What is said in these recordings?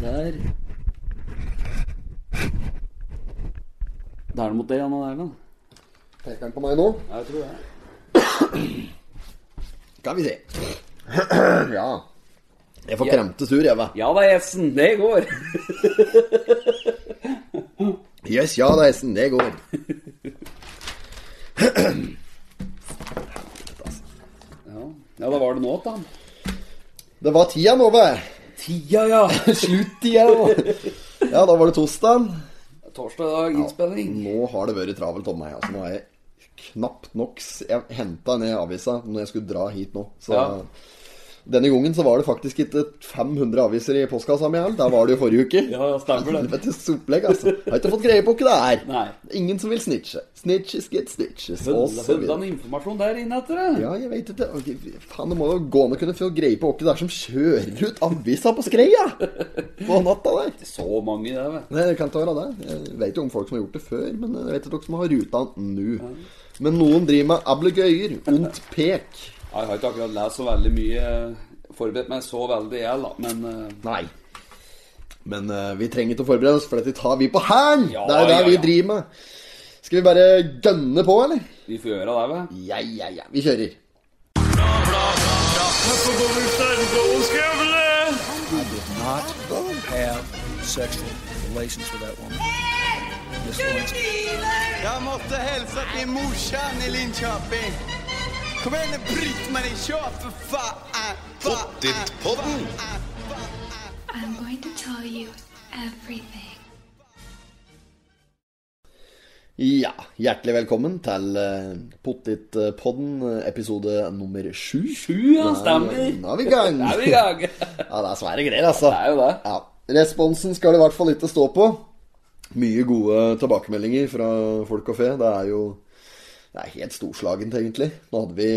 Der. Det er det mot deg, Anna Erland. Peker han på meg nå? Jeg tror det. Skal vi se. ja. Jeg får kremte sur, jeg, hva. Ja da, Jessen. Det går. Yes, ja da, jessen, Det går. Ja, ja da var det nå, da. Det var tida nå, hva? Tida, ja. Slutt-tida. Ja, da var det torsdag. Torsdag dag, innspilling. Nå har det vært travelt om meg. Altså, nå har jeg knapt nok Jeg henta ned avisa når jeg skulle dra hit nå. Så Ja. Denne gangen så var det faktisk ikke 500 aviser i postkassa mi heller. Der var det jo forrige uke. Ja, stemmer det. Helvetes opplegg, altså. Har ikke fått greie på hva det er. Nei. Ingen som vil snitche. Snitches get snitches. Hødde videre. informasjon der inne etter det? Ja, jeg vet ikke. Faen, det må jo gå an å kunne få greie på hva det er som kjører ut avisa på skreia på natta der. Så mange, det, vet Nei, det kan ikke være det. Jeg vet jo om folk som har gjort det før, men jeg vet ikke dere som har ruta nå. Men noen driver med ablegøyer, ondt pek. Jeg har ikke akkurat lest så veldig mye. Forberedt meg så veldig, jeg, da. Men eh, Nei. Men uh, vi trenger ikke å forberede oss, for dette tar vi på hæren! Ja, det er det ja, vi ja. driver med. Skal vi bare gønne på, eller? vi får gjøre det, vel? Ja, ja, ja. Vi kjører. not have sexual relations with that woman. Miss Lewinsky. Jag måste morsan i Linköping. Kom igen nu Britt-Marie, kör faen, faen, Pottit-podden! I'm going to tell you everything. Ja, hjertelig velkommen til uh, Pottitpodden, eh, episode nummer sju. Sju, ja, stemmer. Nå er vi i gang. Da er vi i gang. Ja, det er svære greier, altså. Det er jo det. Ja, Responsen skal det i hvert fall ikke stå på. Mye gode tilbakemeldinger fra folk og fe. Det er jo Det er helt storslagent, egentlig. Nå hadde vi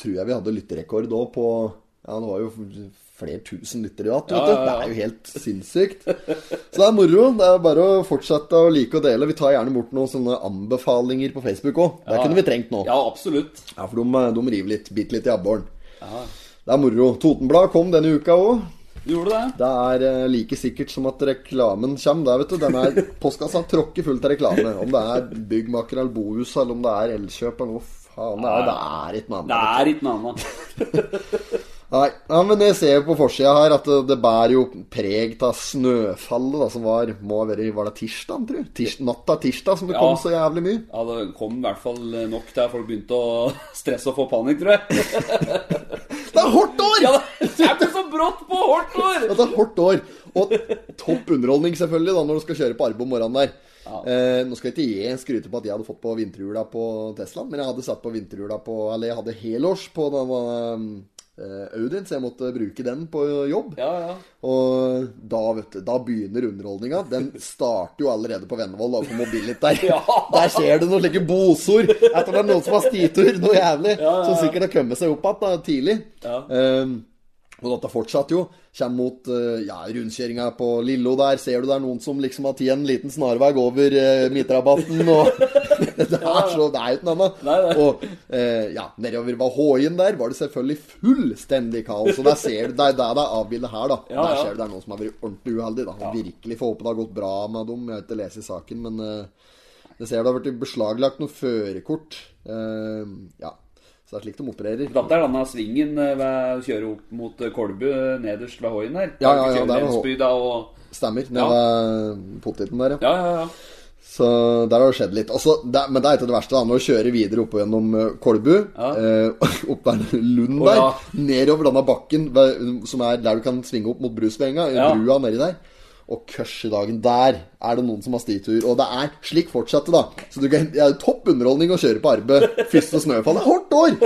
Tror jeg vi hadde lytterekord òg på Ja, det var jo flere tusen lyttere igjen. Ja, vet du. ja, ja. Det er jo helt sinnssykt. Så det er moro. Det er bare å fortsette å like og dele. Vi tar gjerne bort noen sånne anbefalinger på Facebook òg. Det kunne vi trengt nå. Ja, absolutt. Ja, for de, de river litt, biter litt i abboren. Det er moro. Totenblad kom denne uka òg. Gjorde det? Det er eh, like sikkert som at reklamen kommer. Der, vet du. Den er postkassa tråkker fullt av reklame. Om det er byggmaker eller bohus, eller om det er Elkjøp eller hva faen det er. Det er ikke noe Det annet. er ikke noe annet. Nei, ja, men jeg ser jo på forsida her at det, det bærer jo preg av snøfallet da, som var Må ha vært Var det tirsdag, tror du? Tirs, natta tirsdag som det Ja. kom så jævlig mye. Ja, det kom i hvert fall nok der folk begynte å stresse og få panikk, tror jeg. Hardt år! Ja, det er så brått på hardt år! Ja, det er hardt år. Og topp underholdning, selvfølgelig, da, når du skal kjøre på arbeid om morgenen der. Eh, nå skal ikke jeg skryte på at jeg hadde fått på vinterhjula på Teslaen, men jeg hadde satt på vinterhjula på Eller jeg hadde helårs på den, eh, Audien, så jeg måtte bruke den på jobb. Ja, ja. Og da, vet du, da begynner underholdninga. Den starter jo allerede på Vennevoll, da, på Mobilit der. Ja. Der skjer det noen slike bosord. Etter det er noen som har stitur, noe jævlig. Som sikkert har kommet seg opp igjen tidlig. Ja. Ehm, og dette fortsatte jo. Kommer mot eh, ja, rundkjøringa på Lillo der. Ser du det er noen som liksom har tatt en liten snarvei over uh, midtrabatten. Og det er så Det er jo ikke noe annet. Og eh, ja, nedover ved Håien der var det selvfølgelig fullstendig kaos. Og der ser du, det er der det er avbildet her, da. Ja, der ser du det er noen som har vært ordentlig uheldig. da Virkelig får håpe det har gått bra med dem. Jeg har ikke lest i saken, men eh, det ser det har blitt beslaglagt noen førerkort. Eh, ja. Så det er slik de opererer. Dette er denne svingen eh, ved å kjøre opp mot eh, Kolbu eh, nederst ved Hoien der. Ja, ja, ja, der var Stemmer. Nede Ja. ved poteten der, ja. Ja, ja, ja. Så der har det skjedd litt. Altså, der, men det er ikke det verste. da Når du kjører videre opp gjennom eh, Kolbu, Ja. eh, opp der Lund Å, der, ja. nedover denne bakken som er der du kan svinge opp mot Brusbenga, Ja. brua nedi der. Og kørsjedagen der er det noen som har stitur. Og det er slik fortsatte, da. Så du kan, er topp underholdning å kjøre på arbeid. Første snøfall. Er hardt år!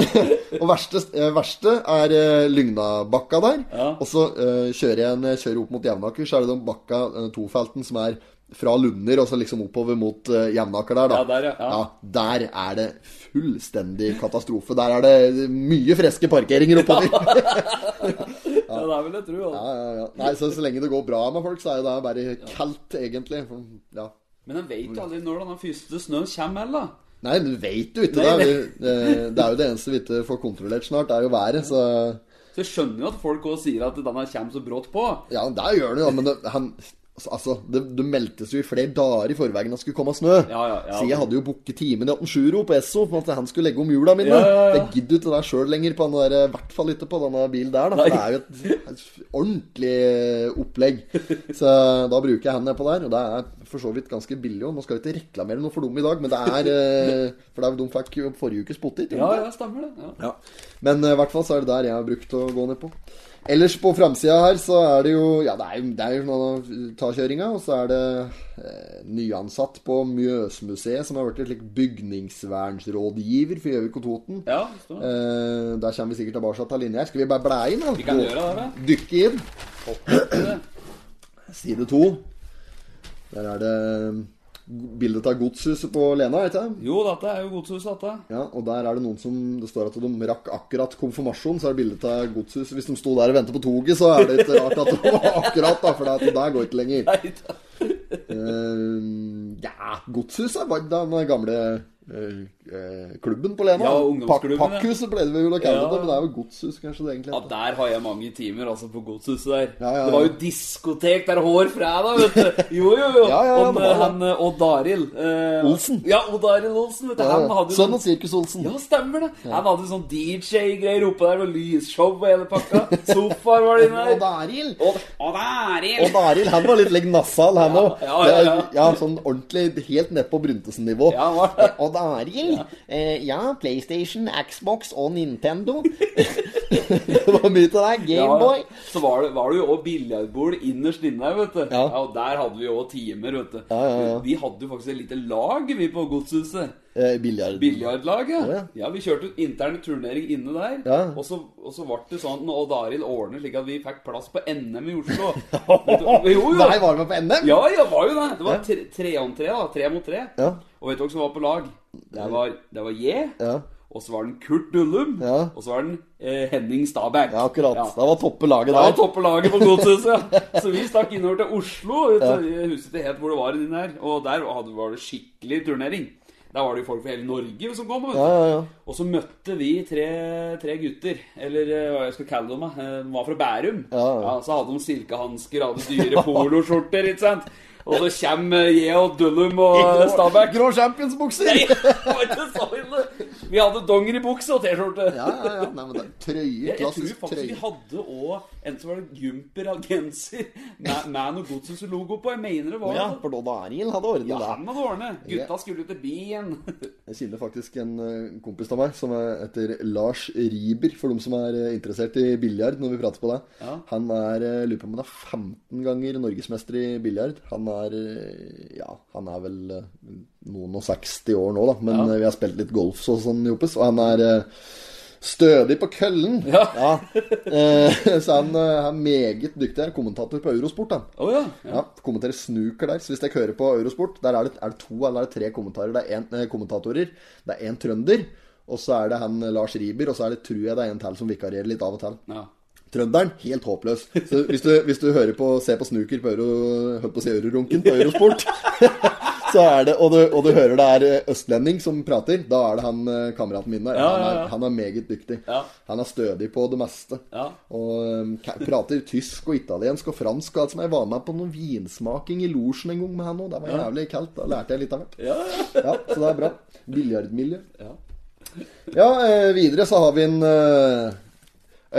og verste, eh, verste er eh, Lygnabakka der. Ja. Og så eh, kjører jeg en, kjører opp mot Jevnaker, så er det den bakka, tofelten, som er fra Lunder og så liksom oppover mot uh, Jevnaker der, da. Ja, der, ja. Ja. Der er det fullstendig katastrofe. Der er det mye friske parkeringer oppover. Ja, det er vel det, tror jeg. ja, ja, ja. Nei, så, så lenge det går bra med folk, så er det bare kaldt, egentlig. Men en vet jo aldri når den første snøen kommer, heller. Nei, du vet jo ikke det. Eh, det er jo det eneste vi ikke får kontrollert snart, det er jo været. Så Så jeg skjønner jo at folk også sier at denne kommer så brått på. Ja, det gjør den jo, men det, han Altså, det, det meldtes jo i flere dager i forveien at det skulle komme snø. Ja, ja, ja. Så jeg hadde jo booket timen i 18.7 på Esso for at han skulle legge om hjula mine. Jeg gidder ikke det sjøl lenger, på den der, i hvert fall ikke på denne bilen der. Da. For det er jo et, et ordentlig opplegg. Så da bruker jeg hendene på der, og det er for så vidt ganske billig òg. Nå skal vi ikke reklamere noe for dem i dag, men det er eh, For det er, de fikk forrige ukes potet. Ja, ja, stemmer det. Men eh, i hvert fall så er det der jeg har brukt å gå ned på. Ellers på framsida her så er det jo Ja, det er jo, det er jo noen av takjøringa, og så er det eh, nyansatt på Mjøsmuseet, som har blitt slik bygningsvernsrådgiver for Gjøvik og Toten. Ja. Eh, der kommer vi sikkert tilbake til linja her. Skal vi bare blæ inn? da? Vi kan gjøre det, da. Dykke inn. Side to. Der er det bildet av godshuset på Lena, vet jeg. Jo, dette er jo godshuset, dette. Ja, og der er det noen som Det står at de rakk akkurat konfirmasjon, så er det bildet av godshuset. Hvis de sto der og ventet på toget, så er det ikke rart at det var akkurat, da, for det, det der går ikke lenger. Nei, da. Eh, ja, godshuset var den gamle eh, klubben på Lena. Ja, ungdomsklubben, Pakkhuset ja. pleide det vel å kalle det, men det er jo godshus, kanskje det egentlig Ja, der har jeg mange timer, altså, på godshuset der. Ja, ja, Det var jo diskotek der hver fredag, vet du. Jo, jo, jo. Og han eh, Odd Arild eh, Olsen. Ja, Odd Arild Olsen, vet du. Han hadde jo Sønn sånn av Sirkus Olsen. Ja, stemmer det. Han hadde sånn DJ-greier oppe der, og lysshow og hele pakka. Sofaer var det inne Odd der. Arild. Odd Odd Arild. Odd Arild, han var litt like nassal, han òg. Ja, ja, ja. ja, sånn ordentlig helt ned på Bruntesen-nivå. Ja. Odd Arild? Eh, ja, PlayStation, Xbox og Nintendo. det var mye til Gameboy. Ja. Så var det, var det jo òg billedbord innerst inne der, vet du. Ja. og Der hadde vi òg timer, vet du. Ja, ja, ja. Vi hadde jo faktisk et lite lag, vi på Godshuset. Eh, biljard. Biljardlag, ja. Ja. ja. Vi kjørte interne turnering inne der. Ja. Og, så, og så ble det sånn at Odd Arild ordner slik at vi fikk plass på NM i Oslo. Jo, jo. Nei, var det med på NM? Ja, ja, var jo det. Det var tre, tre om tre, da. Tre mot tre. Ja. Og vet du hvem som var på lag? Det var, det var J. Ja. Og så var den Kurt Dullum. Ja. Og så var den eh, Henning Stabæk. Ja, akkurat. Ja. Da var toppe laget Det var der. toppe laget på Godshuset, ja. Så vi stakk innover til Oslo. Jeg husker ikke helt hvor det var inni der. Og der var det skikkelig turnering. Der var det jo folk fra hele Norge som kom. Ja, ja, ja. Og så møtte vi tre, tre gutter, eller eh, hva jeg skal kalle dem. da. Eh, De var fra Bærum. Så hadde de silkehansker, hadde dyre poloskjorter, ikke sant. Og så kommer Yeo, Dullum og Stabæk. Grå championsbukser! Nei, det var ikke så ille. Vi hadde dongeribukse og T-skjorte. Ja, ja, ja. Nei, men det er trøye. Jeg, tror Klassisk faktisk vi hadde òg en som var det jumper av genser med, med noe Godsens-logo på. Jeg mener det var Ja, for da Arild hadde ordnet Ja, han hadde ordnet. Gutta skulle til byen. Jeg kjenner faktisk en eh, kompis av meg som heter Lars Riber, for de som er eh, interessert i biljard, når vi prater på det. Ja. Han er, eh, lurer på om han er 15 ganger norgesmester i biljard. Han er, ja, han er vel noen og 60 år nå, da, men Ja. vi har spilt litt golf og sånn, Joppes, og han er eh, stødig på køllen. Ja. Eh, så han eh, er meget dyktig Er kommentator på Eurosport, han. Oh, ja. ja. Ja, kommenterer snooker der. Så hvis dere hører på Eurosport, der er det, er det to eller er tre kommentarer. Det er en, eh, kommentatorer. Det er en trønder, og så er det han Lars Riber, og så er det, tror jeg det er en til som vikarierer litt av og til. ja. Trønderen, helt håpløs. Så hvis du, hvis du hører på, ser på snooker på Euro, på Eurorunken på Eurosport, så er det, og du, og du hører det er eh, østlending som prater, da er det han eh, kameraten min der. Ja, Han, er, han er meget dyktig. Han er stødig på det meste. Ja. Og um, prater tysk og italiensk og fransk. Altså, jeg var med på noen vinsmaking i losjen en gang med han òg. Det var jævlig kaldt. Da lærte jeg litt av hvert. Ja, Ja, så det er bra. Biljardmiljø. ja. Ja, eh, videre så har vi en eh,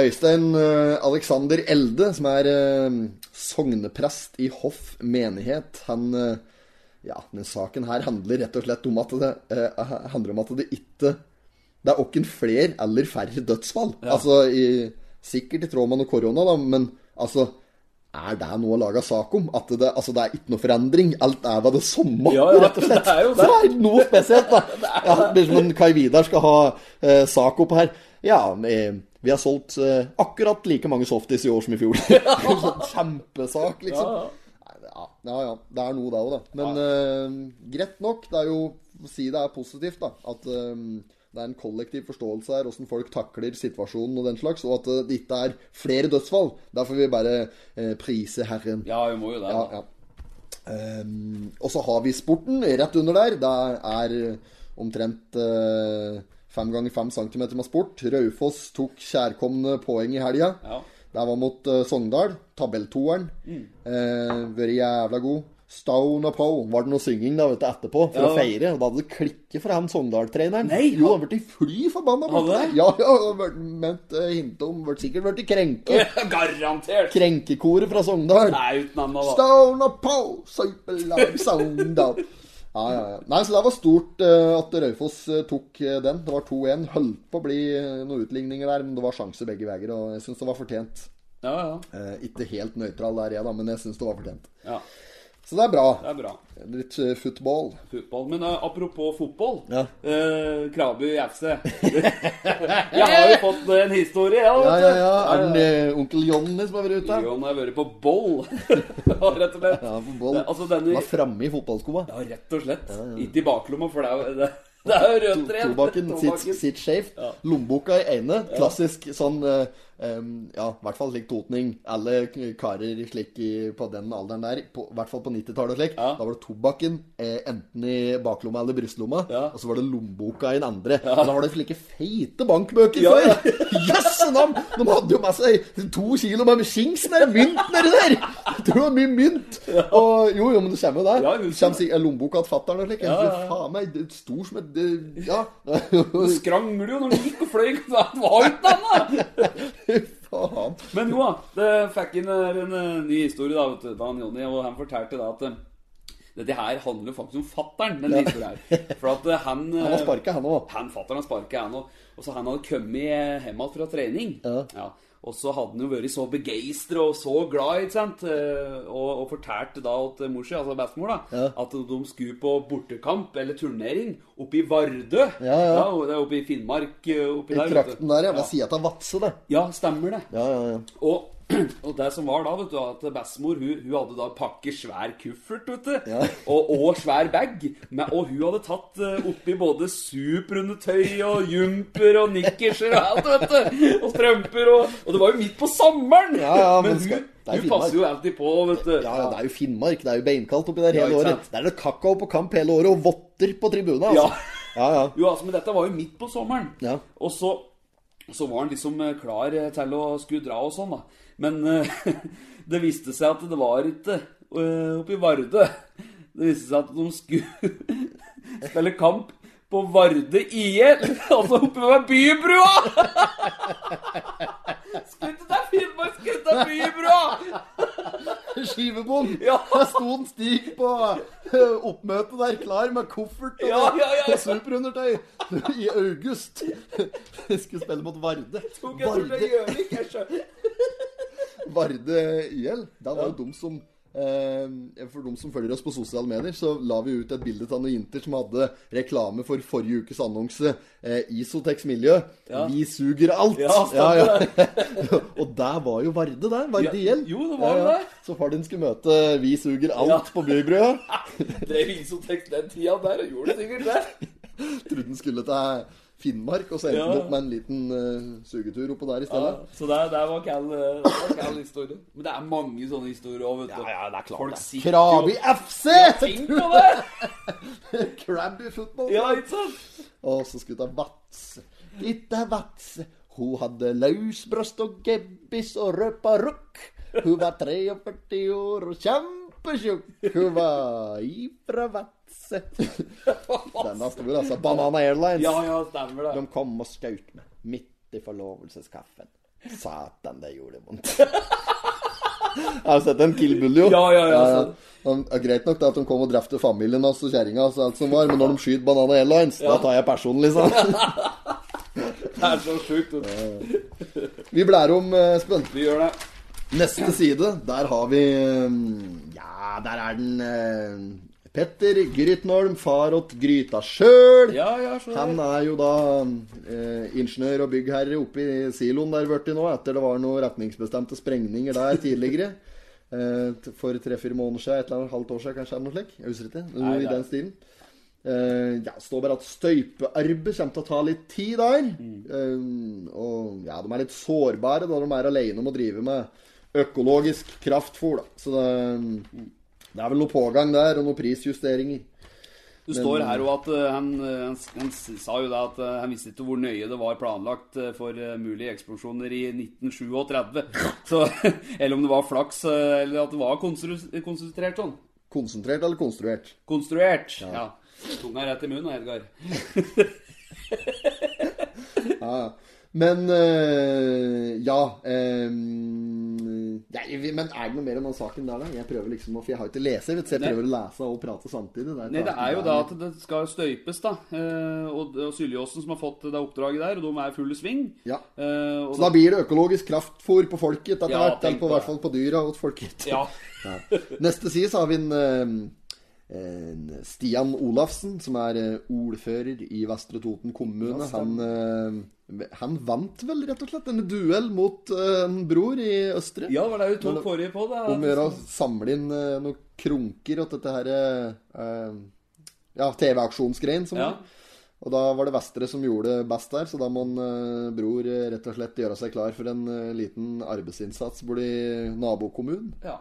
Øystein eh, Alexander Elde, som er eh, sogneprest i Hoff menighet. Han eh, Ja, men saken her handler rett og slett om at det eh, handler om at det ikke Det er åkken flere eller færre dødsfall. Altså i, sikkert i tråd med noe korona, da, men altså er det noe å lage sak om? At det, altså, det er ikke noe forandring? Alt er ved det samme, Ja, ja, rett og slett. det er jo det. Så det er noe spesielt, da. Ja, det en Kai Vidar skal ha eh, sak opp her. Ja, eh, vi har solgt eh, akkurat like mange softis i år som i fjor. Sånn Kjempesak, liksom. Ja, ja. Det er noe, det òg, da. Men uh, greit nok. Det er jo Si det er positivt, da. At eh, det er en kollektiv forståelse her, åssen folk takler situasjonen og den slags. Og at eh, det ikke er flere dødsfall. Derfor vil vi bare eh, prise Herren. ja, vi må jo det. Ja, ja. um, og så har vi sporten rett under der. Det er omtrent uh, Fem ganger fem centimeter med sport. Raufoss tok kjærkomne poeng i helga. Ja. Det var mot uh, Sogndal. Tabelltoeren. Eh, vært jævla god. Stone og Poe. Var det noe synging da, vet du, etterpå for Ja. å feire? Da hadde det klikket for han Sogndal-treneren. Nei, jo, han- ble fly forbanna. Ja, ja, ment uh, hinte om Ble sikkert blitt krenke. Garantert! Krenkekoret fra Sogndal. Nei, uten annet, da. Stone og Poe, søypelag Sogndal. Ja, ja, ja. Nei, så det var stort eh, at Raufoss eh, tok eh, den. Det var 2-1. Holdt på å bli noen utligninger der, men det var sjanse begge veier. Og jeg syns det var fortjent. Ja, ja. Eh, ikke helt nøytral der, jeg, da, men jeg syns det var fortjent. ja. Så det er bra. Det er bra. Litt uh, football. Fotball. Men uh, apropos fotball. Ja. Uh, Krabu FC. jeg har jo fått en historie, ja. Ja, ja, ja. Er det eh, onkel Johnny som har vært ute? Jon har vært på boll, rett og slett. Ja, på boll. Altså, denne var framme i fotballskoa. Ja, rett og slett. Ikke i baklomma, for det er jo det, det er jo rødt rent. Tobakken sitt, sitt skjevt. Lommeboka i ene. Klassisk sånn eh, em, Ja, i hvert fall slik totning. Alle karer slik i, på den alderen der, på, i hvert fall på 90-tallet og slik, Ja. da var det tobakken eh, enten i baklomma eller brystlomma, Ja. og så var det lommeboka i den andre. Og da var det slike feite bankbøker Ja, ja. før! Jøsse navn! De hadde jo med seg to kilo med skings nedi mynt nedi der! Jeg tror det var mye mynt! Og jo, jo, men det kommer jo der. Ja, Det kommer sikkert lommeboka til fatter'n og slik. Ja, ja, ja. Faen meg, det er stor som et Ja. Du skrangler jo når du gikk og fløy. Det var jo ikke annet! Faen. Men jo da, det fikk inn eh, en, eh, ny historie da, vet du, da han Jonny, og han fortalte da at eh, dette her handler faktisk om fatteren, Ja. For at han... Han har sparka, han òg. Han fatteren har sparket, han òg. og så han hadde kommet hjem fra trening. Ja. Ja. Og så hadde han jo vært så begeistra og så glad, ikke sant? Eh, Og, og fortalte da til mor si, altså bestemor, da, Ja. at de skulle på bortekamp eller turnering oppe i Vardø. Ja, ja. er oppe i Finnmark. eh, Oppi I der, trakten der, ja. Ved sida av Vadsø, det. Ja, stemmer det. Ja, ja, ja. Og, og det som var da, vet du, at bestemor hun, hun hadde da pakket svær kuffert, vet du. Ja. Og, og svær bag. Men, og hun hadde tatt uh, oppi både superundertøy og jumper og nikkerser og alt, vet du. Og strømper og Og det var jo midt på sommeren! Ja, ja, men men skal- hun, hun passer jo alltid på, vet du. Ja, ja, det er jo Finnmark. Det er jo beinkaldt oppi der hele ja, året. Der er det kakao på kamp hele året, og votter på tribunen. altså. Ja. Ja, ja. Jo, altså, men dette var jo midt på sommeren. Ja. Og så, så var han liksom eh, klar eh, til å skulle dra og sånn, da. Men eh, det viste seg at det var ikke eh, oppe i Vardø. Det viste seg at de skulle spille kamp på Varde IL, altså oppe ved Bybrua! Ikke til Finnmark, skulle til Bybrua! Skivebom! Ja. Der sto en Stig på eh, oppmøtet der, klar med koffert og, Ja, ja, ja, ja. superundertøy i august. Skulle spille mot Varde. Tok jeg tur til Varde, Gjøvik, jeg skjønner. Varde IL. Da var jo de som eh, For de som følger oss på sosiale medier, så la vi ut et bilde av noen jenter som hadde reklame for forrige ukes annonse. Eh, Isotex miljø. Ja. Vi suger alt. Ja, ja, og der var jo Varde der. Varde IL. jo, det var det. Så far din skulle møte Vi suger alt på Bybrua. Drev Isotex den tida der, og gjorde det sikkert det. Trodde han skulle til Finnmark, og så endte han Ja. opp med en liten uh, sugetur oppå der i Ja, stedet. så det, der var Cal historie. Men det er mange sånne historier òg, vet du. Ja, ja, det er klart Folk det. Krabi jo- FC! Tenk på det! Krabby football. Ja, ikke sant? Og så skulle ta Vats. Itte Vats. Hun hadde løsbrøst og gebbis og røpa rukk. Hun var 43 år og kjempetjukk. Hun var ifra Denne store, altså. Banana Airlines. Ja, ja, stemmer det. De kom og skjøt meg midt i forlovelseskaffen. Satan, det gjorde vondt. Har du sett den Kill Bull, jo? Ja, ja, ja, så- Han- ja, greit nok det at de kom og drepte familien hans og kjerringa altså, alt som var, men når de skyter Banana Airlines, da tar jeg personlig, liksom. Det er så sjukt. Vi blærer om, eh, Espen. Vi gjør det. Neste side, der har vi eh, Ja, der er den eh, Petter Grytnholm, far åt gryta sjøl. Ja, ja, Han er jo da eh, ingeniør og byggherre oppe i siloen der blitt nå, etter det var noen retningsbestemte sprengninger der tidligere. Eh, for tre-fire måneder siden, et eller annet halvt år siden, kanskje, eller noe slik. Jeg husker ikke. Noe i den stilen. Eh, ja, det står bare at støypearbeid kommer til å ta litt tid der. Eh, og ja, de er litt sårbare da de er alene om å drive med økologisk kraftfôr, da. Så det, det er vel noe pågang der, og noen prisjusteringer. Det står her jo at eh, han, eh, han, han sa jo det at eh, han visste ikke hvor nøye det var planlagt for mulige eksplosjoner i 1937. Så, eller om det var flaks, eller at det var konstru- konsentrert sånn. Konsentrert eller konstruert? Konstruert. Ja. Tunga rett i munnen, Edgar. Ja, ja. Men øh, ja øh, nei, Men er det noe mer om den saken der, da? Jeg prøver liksom For jeg har jo ikke leser, vet så jeg Nei. prøver å lese og prate samtidig. Nei, det er jo da at det skal støypes, da. Eh, Og, og Syljåsen som har fått det oppdraget der, og de er i full sving. Ja. Eh, Så da blir det økologisk kraftfôr på folket etter Ja, hvert. Eller på på hvert fall på dyra og folket. Ja. Ja. Neste side så har vi en, en Stian Olafsen, som er ordfører i Vestre Toten kommune. Han, eh, han vant vel rett og slett en duell mot eh, en bror i Østre. ja, var det vi tok forrige på. Det. Om å gjøre å samle inn eh, noen krunker og dette her uh, Ja, TV-aksjonsgreien. Ja. Og da var det Vestre som gjorde det best der, så da må en, bror rett og slett gjøre seg klar for en liten arbeidsinnsats borti nabokommunen. Ja.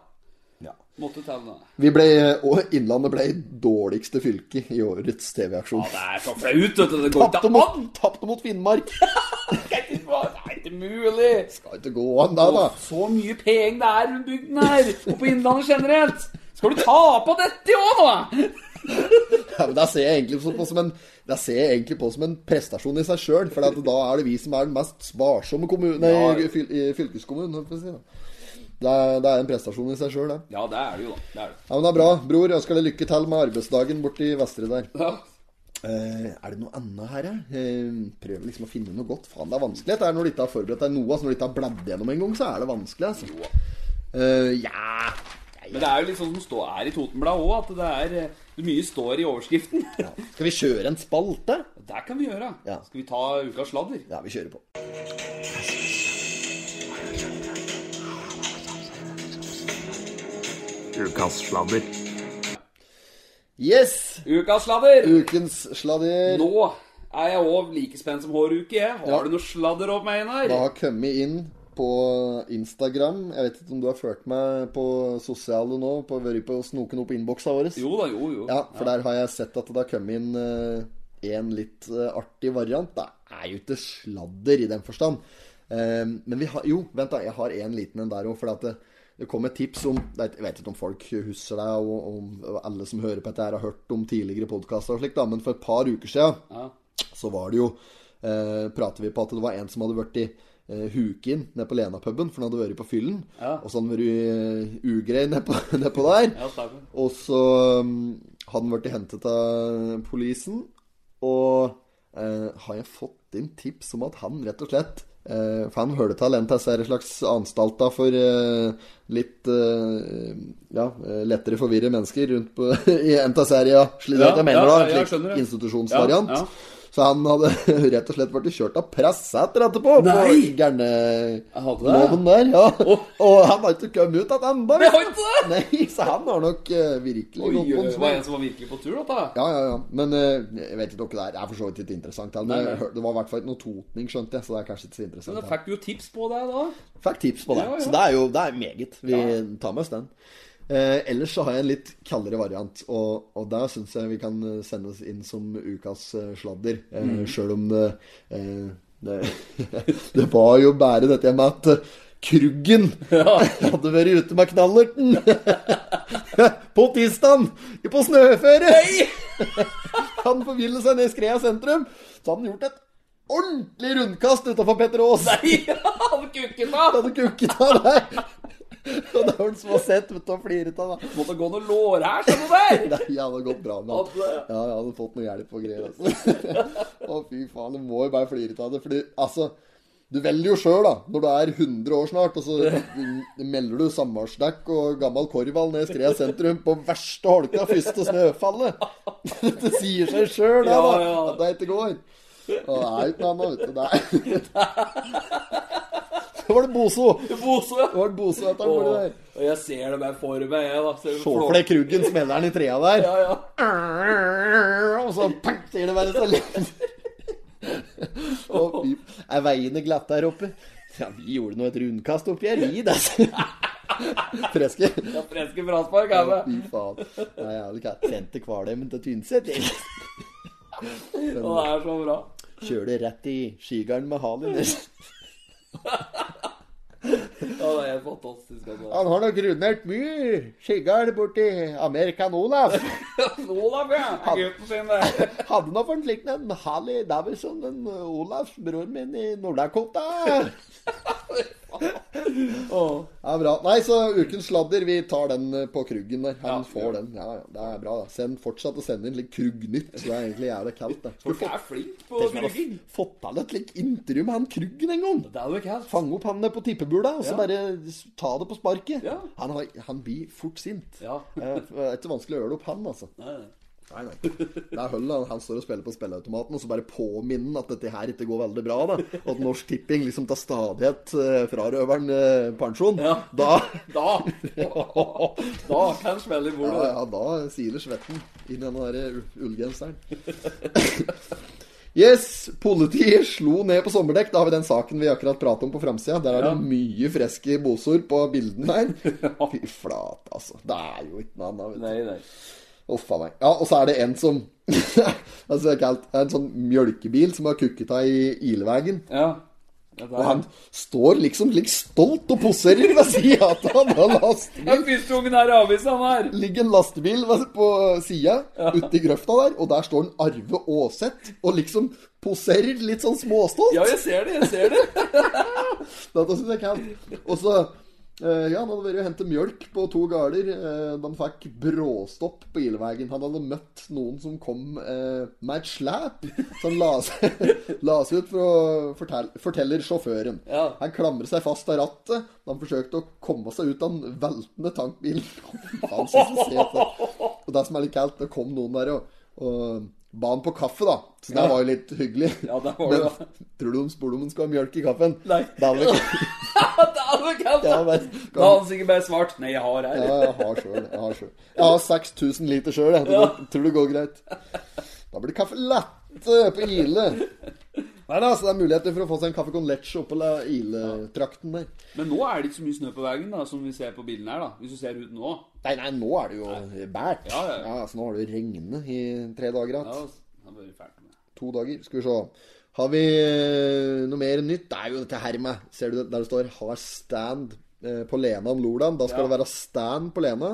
Ja. Måtte til det. Vi ble, og Innlandet ble dårligste fylke i årets TV-aksjon. Ja, det er så flaut, vet du. Det går Tapte ikke mot, an! tapte mot Finnmark! Det er ikke- mulig! Skal ikke gå an, da, da. Så mye penger det er rundt bygden her, og på Innlandet generelt. Skal du ta på dette i år, nå? Ja, men Det ser jeg egentlig på som en Det ser jeg egentlig på som en prestasjon i seg sjøl. For da er det vi som er den mest sparsomme kommune, nei, fylkeskommunen. Det er, det er en prestasjon i seg sjøl, det. Ja, det er det jo, da. Det er det. Ja, men det er bra. Bror, ønsker deg lykke til med arbeidsdagen borti Vestre der. Ja. Eh, er det noe annet her? Eh, prøver liksom å finne noe godt. Faen, det er vanskelig. Det er når du ikke har forberedt deg noe. Altså, når du ikke har bladd gjennom en gang, så er det vanskelig, altså. Eh, ja Men det er jo litt sånn som står her i Totenbladet òg, at det er det mye står i overskriften. Skal vi kjøre en spalte? Det kan vi gjøre. Ja. Skal vi ta ukas sladder? Ja, vi kjører på. Ukas sladder. Yes! Ukas sladder! Ukens sladder. Nå er jeg òg like spent som håruke, uke, jeg. Har Ja. du noe sladder opp med, Det har kommet inn på Instagram. Jeg vet ikke om du har ført meg på sosiale nå, på vært på snoken opp innboksa vår? Jo da, jo, jo. Ja, for der har jeg sett at det har kommet inn eh, en litt eh, artig variant. Det er jo ikke sladder i den forstand. Eh, men vi har Jo, vent, da. Jeg har en liten en der òg. For at det, det kom et tips om Jeg vet ikke om folk husker det, og om alle som hører på dette, her har hørt om tidligere podkaster og slikt, men for et par uker siden Ja. så var det jo eh, Prater vi på at det var en som hadde vært i eh, Hukin nede på Lena-puben, for han hadde vært på fyllen. Ja. Og så hadde han vært uh, ugrei nedpå ned på der. Ja. Og så um, hadde han blitt hentet av polisen. Og eh, har jeg fått inn tips om at han rett og slett eh, For han hører til en er en slags anstalter for uh, litt uh, ja, lettere forvirre mennesker rundt på i en av ja, slik Ja, jeg mener ja, da, ja, jeg slik skjønner det. institusjonsvariant. Så han hadde rett og slett blitt kjørt av presseetter etterpå. Nei! På gærne hadde det? loven der. Ja. Oh. Og han har ikke kommet ut igjen ennå. Det det! Nei, så han har nok uh, virkelig Oi, gått på en det var smell. en som var virkelig på tur, dette. Ja, ja, ja. Men uh, jeg vet ikke noe der. Det er for så vidt ikke interessant. Men Nei, nei. det var i hvert fall ikke noe totning, skjønte jeg. Så det er kanskje ikke så interessant. Men da. fikk du jo tips på det, da. Fikk tips på det. Ja, ja. Så det er jo det er meget. Vi tar med oss den. Eh, ellers så har jeg en litt kaldere variant, og, og der syns jeg vi kan eh, sende oss inn som ukas eh, sladder. Eh, Mm. Sjøl om det, eh, det Det var jo bare dette med at Kruggen Kruggen hadde vært ute med knallerten på tirsdag på snøføre. Han forvillet seg ned i Skrea sentrum, så hadde han gjort et ordentlig rundkast utafor Petter Aas. Nei, han kukket da! hadde kukket av der. Og det var som har sett ut og fliret av meg. Måtte gå noe lår her, skjønner du der! Nei, jeg hadde gått bra med han. Ja, jeg hadde fått noe hjelp og greier. Altså. Å, fy faen, du må jo bare flire av det. Fordi, altså Du velger jo sjøl, da, når du er 100 år snart, og så melder du samvarsdekk og gammel korvall ned Skrea sentrum på verste holka, første snøfallet. Det sier seg sjøl, da, da, at det ikke går. Og det er jo ikke noe annet, vet du. Det er Så var det Boso. Bose. Det var Boso etter den borti der. Og jeg ser det bare for meg, jeg, da. Deg Kruggen smeller den i trea der. Ja, ja. Og så pang, sier det bare så lett. Fy. Er veiene glatte her oppe? Ja, vi gjorde nå et rundkast oppi her, vi. Det. Freske. Ja, Freske fraspark er det. Fy faen. Nei, jeg jævlig ikke sendt Kvalheim til Tynset. Og det er så bra. Kjører rett i skigarden med halen. Ja, det er fantastisk. Altså. Han har nok rundert mye skigard borti Amerikan Olaf. Olaf, ja. Gutten sin der. Hadde nå for en slik en Harley Davison, en Olafs bror min i Nord-Dakota. Åh. er bra. Nei, så ukens sladder, vi tar den eh, på Kruggen der. Han Ja, får ja. den. Ja, det er bra. Send fortsatt å sende inn litt kruggnytt. Det er egentlig jævlig kaldt. det Folk er flink på hadde fått til et litt intervju med han Kruggen en gang. Det er jo kaldt. Fange opp han på tippebula, og så bare ta det på sparket. Han, har, han blir fort sint. Ja. Eh, Det er ikke vanskelig å øle opp, han, altså. Nei, nei. Nei, nei. Det er Hull, han, står og spiller på spilleautomaten, og så bare påminner han at dette her ikke går veldig bra. da Og at Norsk Tipping liksom tar stadighet eh, frarøver eh, pensjon. Ja. Da Da Da kan han spille i ja, bordet. ja, da siler svetten inn i den der u- ullgenseren. Yes, politiet slo ned på sommerdekk. Da har vi den saken vi akkurat pratet om på framsida. Der er det Ja. mye freske bosord på bildene her. Fy flate, altså. Det er jo ikke noe annet. vet du. Nei, nei. Uff a meg. Ja, og så er det en som altså, det er kalt, det er En sånn mjølkebil som har kukket av i ilveien. Ja. Og han står liksom litt stolt og poserer ved sida av han har lastebil. første ungen her avisa, han her. ligger en lastebil på sida ja. uti grøfta der, og der står en Arve Aaseth og liksom poserer litt sånn småstolt. Ja, jeg ser det, jeg ser det. Dette syns jeg er kaldt. Og så Ja, han hadde vært og hentet mjølk på to gårder. Eh, de fikk bråstopp på Ilveien. Han hadde møtt noen som kom eh, med et slep. Så han la seg, la seg ut for å fortelle, forteller sjåføren. Ja. Han klamret seg fast av rattet. Han forsøkte å komme seg ut av den veltende tankbilen. Og det som er litt kaldt, det kom noen der og, og ba han på kaffe, da. Så det Ja. var jo litt hyggelig. Ja, det var det, da. tror du de spurte om han skulle ha mjølk i kaffen? Nei. Da hadde vi ja, men, Da hadde han sikkert bare svart Nei, jeg har her. ja, jeg har sjøl. Jeg har, jeg har 6000 liter sjøl, jeg. Det tror det går greit. Da blir det kaffe latte på Ile. Nei da, altså det er muligheter for å få seg en kaffe con leche oppå Ile-trakten der. Men nå er det ikke så mye snø på veien, da, som vi ser på bildene her, da. Hvis du ser ut nå. Nei, nei, nå er det jo bært. Ja, ja, ja. altså nå har det jo regnet i tre dager Ja, igjen. det har vært ferdig med. To dager. Skal vi se. Har vi eh, noe mer nytt? Det er jo dette her med Ser du der det står 'Har stand' eh, på Lena om Lordan? Da skal Ja. det være stand på Lena.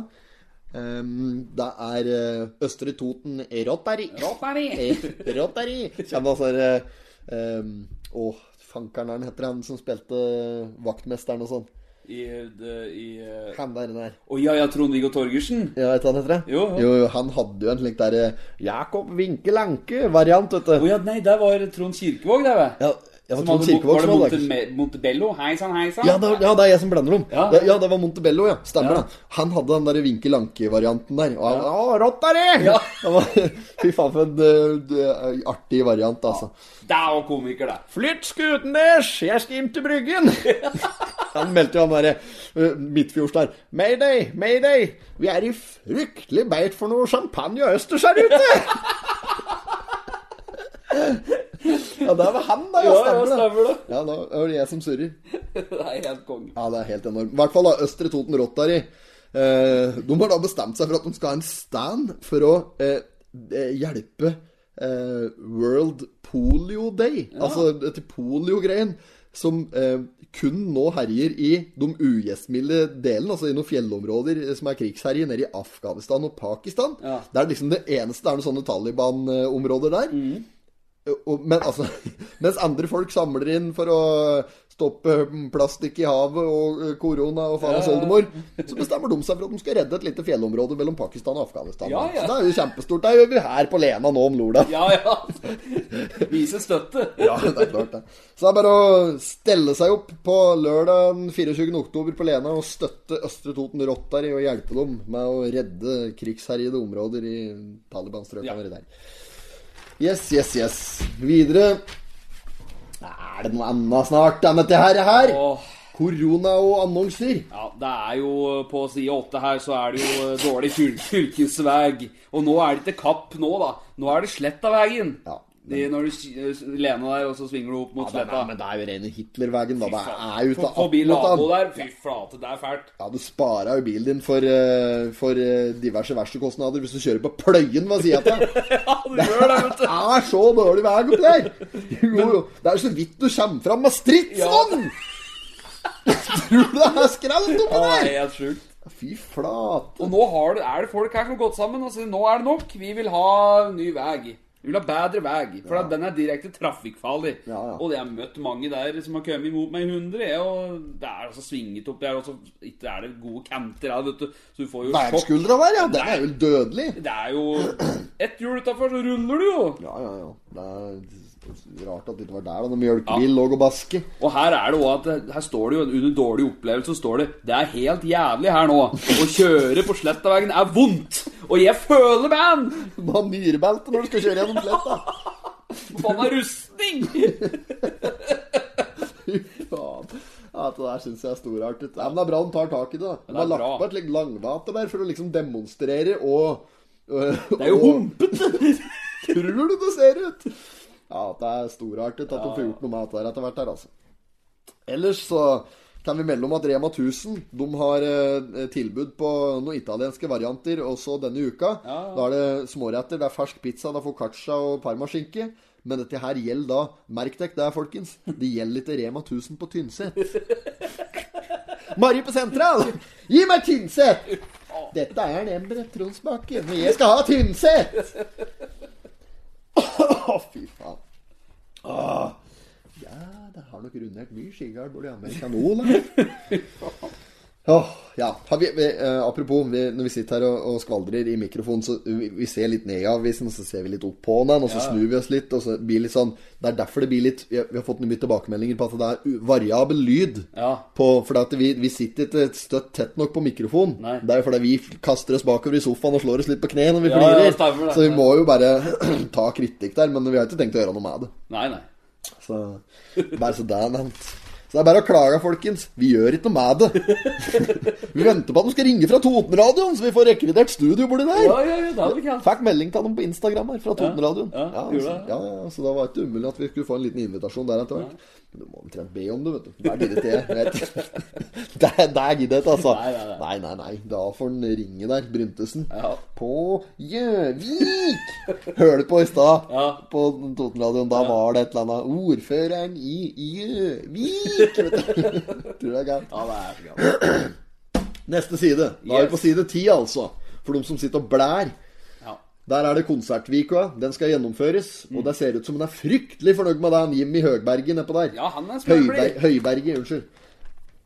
Um, det er eh, Østre Toten Rotary. Rotary. Rotary. Kjenner altså um, og fankeren er han heter han som spilte vaktmesteren og sånn. I, de, i uh... Han der, der. Oh, ja, ja, Trond-Viggo Torgersen. Ja, vet du hva han heter? det? Jo, jo. jo, han hadde jo en slik derre Jakob Winke Lanke-variant, vet du. Oh, ja, nei, der var Trond Kirkevåg, der, vet Ja, ja, Trond hadde, var det Monte, Montebello? Hei sann, hei sann. Ja, det, ja, det er jeg som blander dem. Ja, Det, ja det var Montebello, ja. Stemmer Ja. det. Han hadde den der Vinke Lanke-varianten der. Og han, Å, Rotary! Ja. Det var, fy faen, for en eh, artig variant, altså. Det er òg komiker, det. Flytt skuten deres, jeg skal inn til Bryggen! han meldte jo han derre uh, midtfjords der. Mayday, mayday! Vi er i fryktelig beit for noe champagne og østers her ute! ja, det var han, da. Ja, Ja, ja, stemmer det. Ja, da er det jeg som surrer. Det er helt konge. Ja, det er helt enormt. I hvert fall da, Østre Toten Rotary. Eh, de har da bestemt seg for at de skal ha en stand for å eh, eh, hjelpe eh, World Polio Day. Altså dette polio-greien. Som eh, kun nå herjer i de ugjestmilde delene, altså i noen fjellområder som er krigsherje nede i Afghanistan og Pakistan. Ja. Det er liksom det eneste det er noen sånne Taliban-områder der. Og, men altså Mens andre folk samler inn for å stoppe plastikk i havet og eh, korona og faen ja. oldemor, så bestemmer de seg for at de skal redde et lite fjellområde mellom Pakistan og Afghanistan. Ja, ja. Så det er jo kjempestort. Det gjør vi her på Lena nå om Lola. Ja, ja. Vise støtte. Ja, det er klart det. Så det er bare å stelle seg opp på lørdag den 24. oktober på Lena og støtte Østre Toten Rotary og hjelpe dem med å redde krigsherjede områder i Taliban-strøkene Ja. der. Yes, yes, yes. Videre Er det noe annet snart enn dette her? her? Åh. Korona og annonser. Ja, det er jo På side åtte her så er det jo dårlig fyr fylkesveg. Og nå er det ikke kapp nå, da. Nå er det Slettavägen. Ja. De, når du lener deg, og så svinger du opp mot Ja, sletta. men det er jo rene Hitlervegen, da. Det er jo For- Forbi 18 der. Fy flate, det er fælt. Ja, du sparer jo bilen din for, eh, for eh, diverse verkstedkostnader hvis du kjører på pløyen hva sier jeg til deg? Ja, du gjør det, vet du. Det er så dårlig vei oppi der! Jo, jo. Det er så vidt du kommer fram med stridsvogn! Tror du det er skrelt oppi Ja, det der? er helt sjukt. Fy flate. Og nå har det, er det folk her som har gått sammen og sier nå er det nok. Vi vil ha ny vei. Vi vil ha bedre vei. For ja. den er direkte trafikkfarlig. Ja, ja. Og jeg har møtt mange der som har kommet imot meg i 100. jeg, Og det er altså svinget opp. Det er også, ikke er det gode kanter her, vet du. Så du får jo sjokk. Vegskuldra der, ja. Den er jo dødelig. Det er jo ett hjul utafor, så ruller du jo. Ja, ja, ja. Det er rart at det ikke var der da når mjølkebil lå og baske. Og her er det også at Her står det jo under dårlig opplevelse så står det Det er helt jævlig her nå. Å kjøre på Slettaveien er vondt. Og jeg føler man! Du må ha når du skal kjøre gjennom sletta. Er rustning! Fy faen. Ja, det der syns jeg er storartet. Ja, men det er bra de tar tak i det. De det har lagt på et litt langvate der for å liksom demonstrere og Det er jo humpete! Tror du det ser ut? Ja, det er storartet at de får gjort noe med dette etter hvert her, altså. Ellers så kan vi melde om at Rema 1000 de har eh, tilbud på noen italienske varianter også denne uka. Da er det småretter. Det er fersk pizza, det er foccaccia og parmaskinke. Men dette her gjelder da Merk dere det, folkens. Det gjelder ikke Rema 1000 på Tynset. Mari på Sentral! Gi meg Tynset! Dette er en Embret Tronsbakken, og jeg skal ha Tynset! Å, fy faen. Åh. Ja, det har nok rundert mye skigard borti Amerikanol, da. Åh, ja. Har vi, vi, eh, apropos, vi, når vi sitter her og, og skvaldrer i mikrofonen, så vi, ser litt ned i avisen, og så ser vi litt opp på den, og så snur vi oss litt, og så blir litt sånn Det er derfor det blir litt Vi har, fått mye tilbakemeldinger på at det er variabel lyd. Ja. På, for at vi, sitter ikke støtt tett nok på mikrofonen. Nei. Det er jo fordi vi kaster oss bakover i sofaen og slår oss litt på kne når vi Ja, ja, stemmer så vi må jo bare ta kritikk der, men vi har ikke tenkt å gjøre noe med det. Nei, nei. Så bare så det er nevnt. Så det er bare å klage, folkens. Vi gjør ikke noe med det. vi venter på at de skal ringe fra Totenradioen, så vi får rekvidert studio borti der. Ja, ja, ja, det. Fikk melding til dem på Instagram her fra Totenradioen. ja, Ja, gjorde så, ja, ja, så da var det ikke umulig at vi skulle få en liten invitasjon der etter hvert. Men du må omtrent be om det, vet du. Der gidder ikke jeg. Der, der ikke, altså. Nei, nei, nei. nei, nei. nei. Da får han ringe der, Bryntesen. Ja. På Gjøvik! Hørte på i stad Ja. på Totenradioen. Da var det et eller annet Ordføreren i Gjøvik! Tror du. Det er gærent. Ja, det er gærent. Neste side. Da er vi på side ti, altså. For de som sitter og blær. Der er det Konsertvika. Den skal gjennomføres. Mm. Og det ser ut som hun er fryktelig fornøyd med det. Han Jimmy Høgberget nedpå der. ja, han er Høyberg. Høyberget, unnskyld.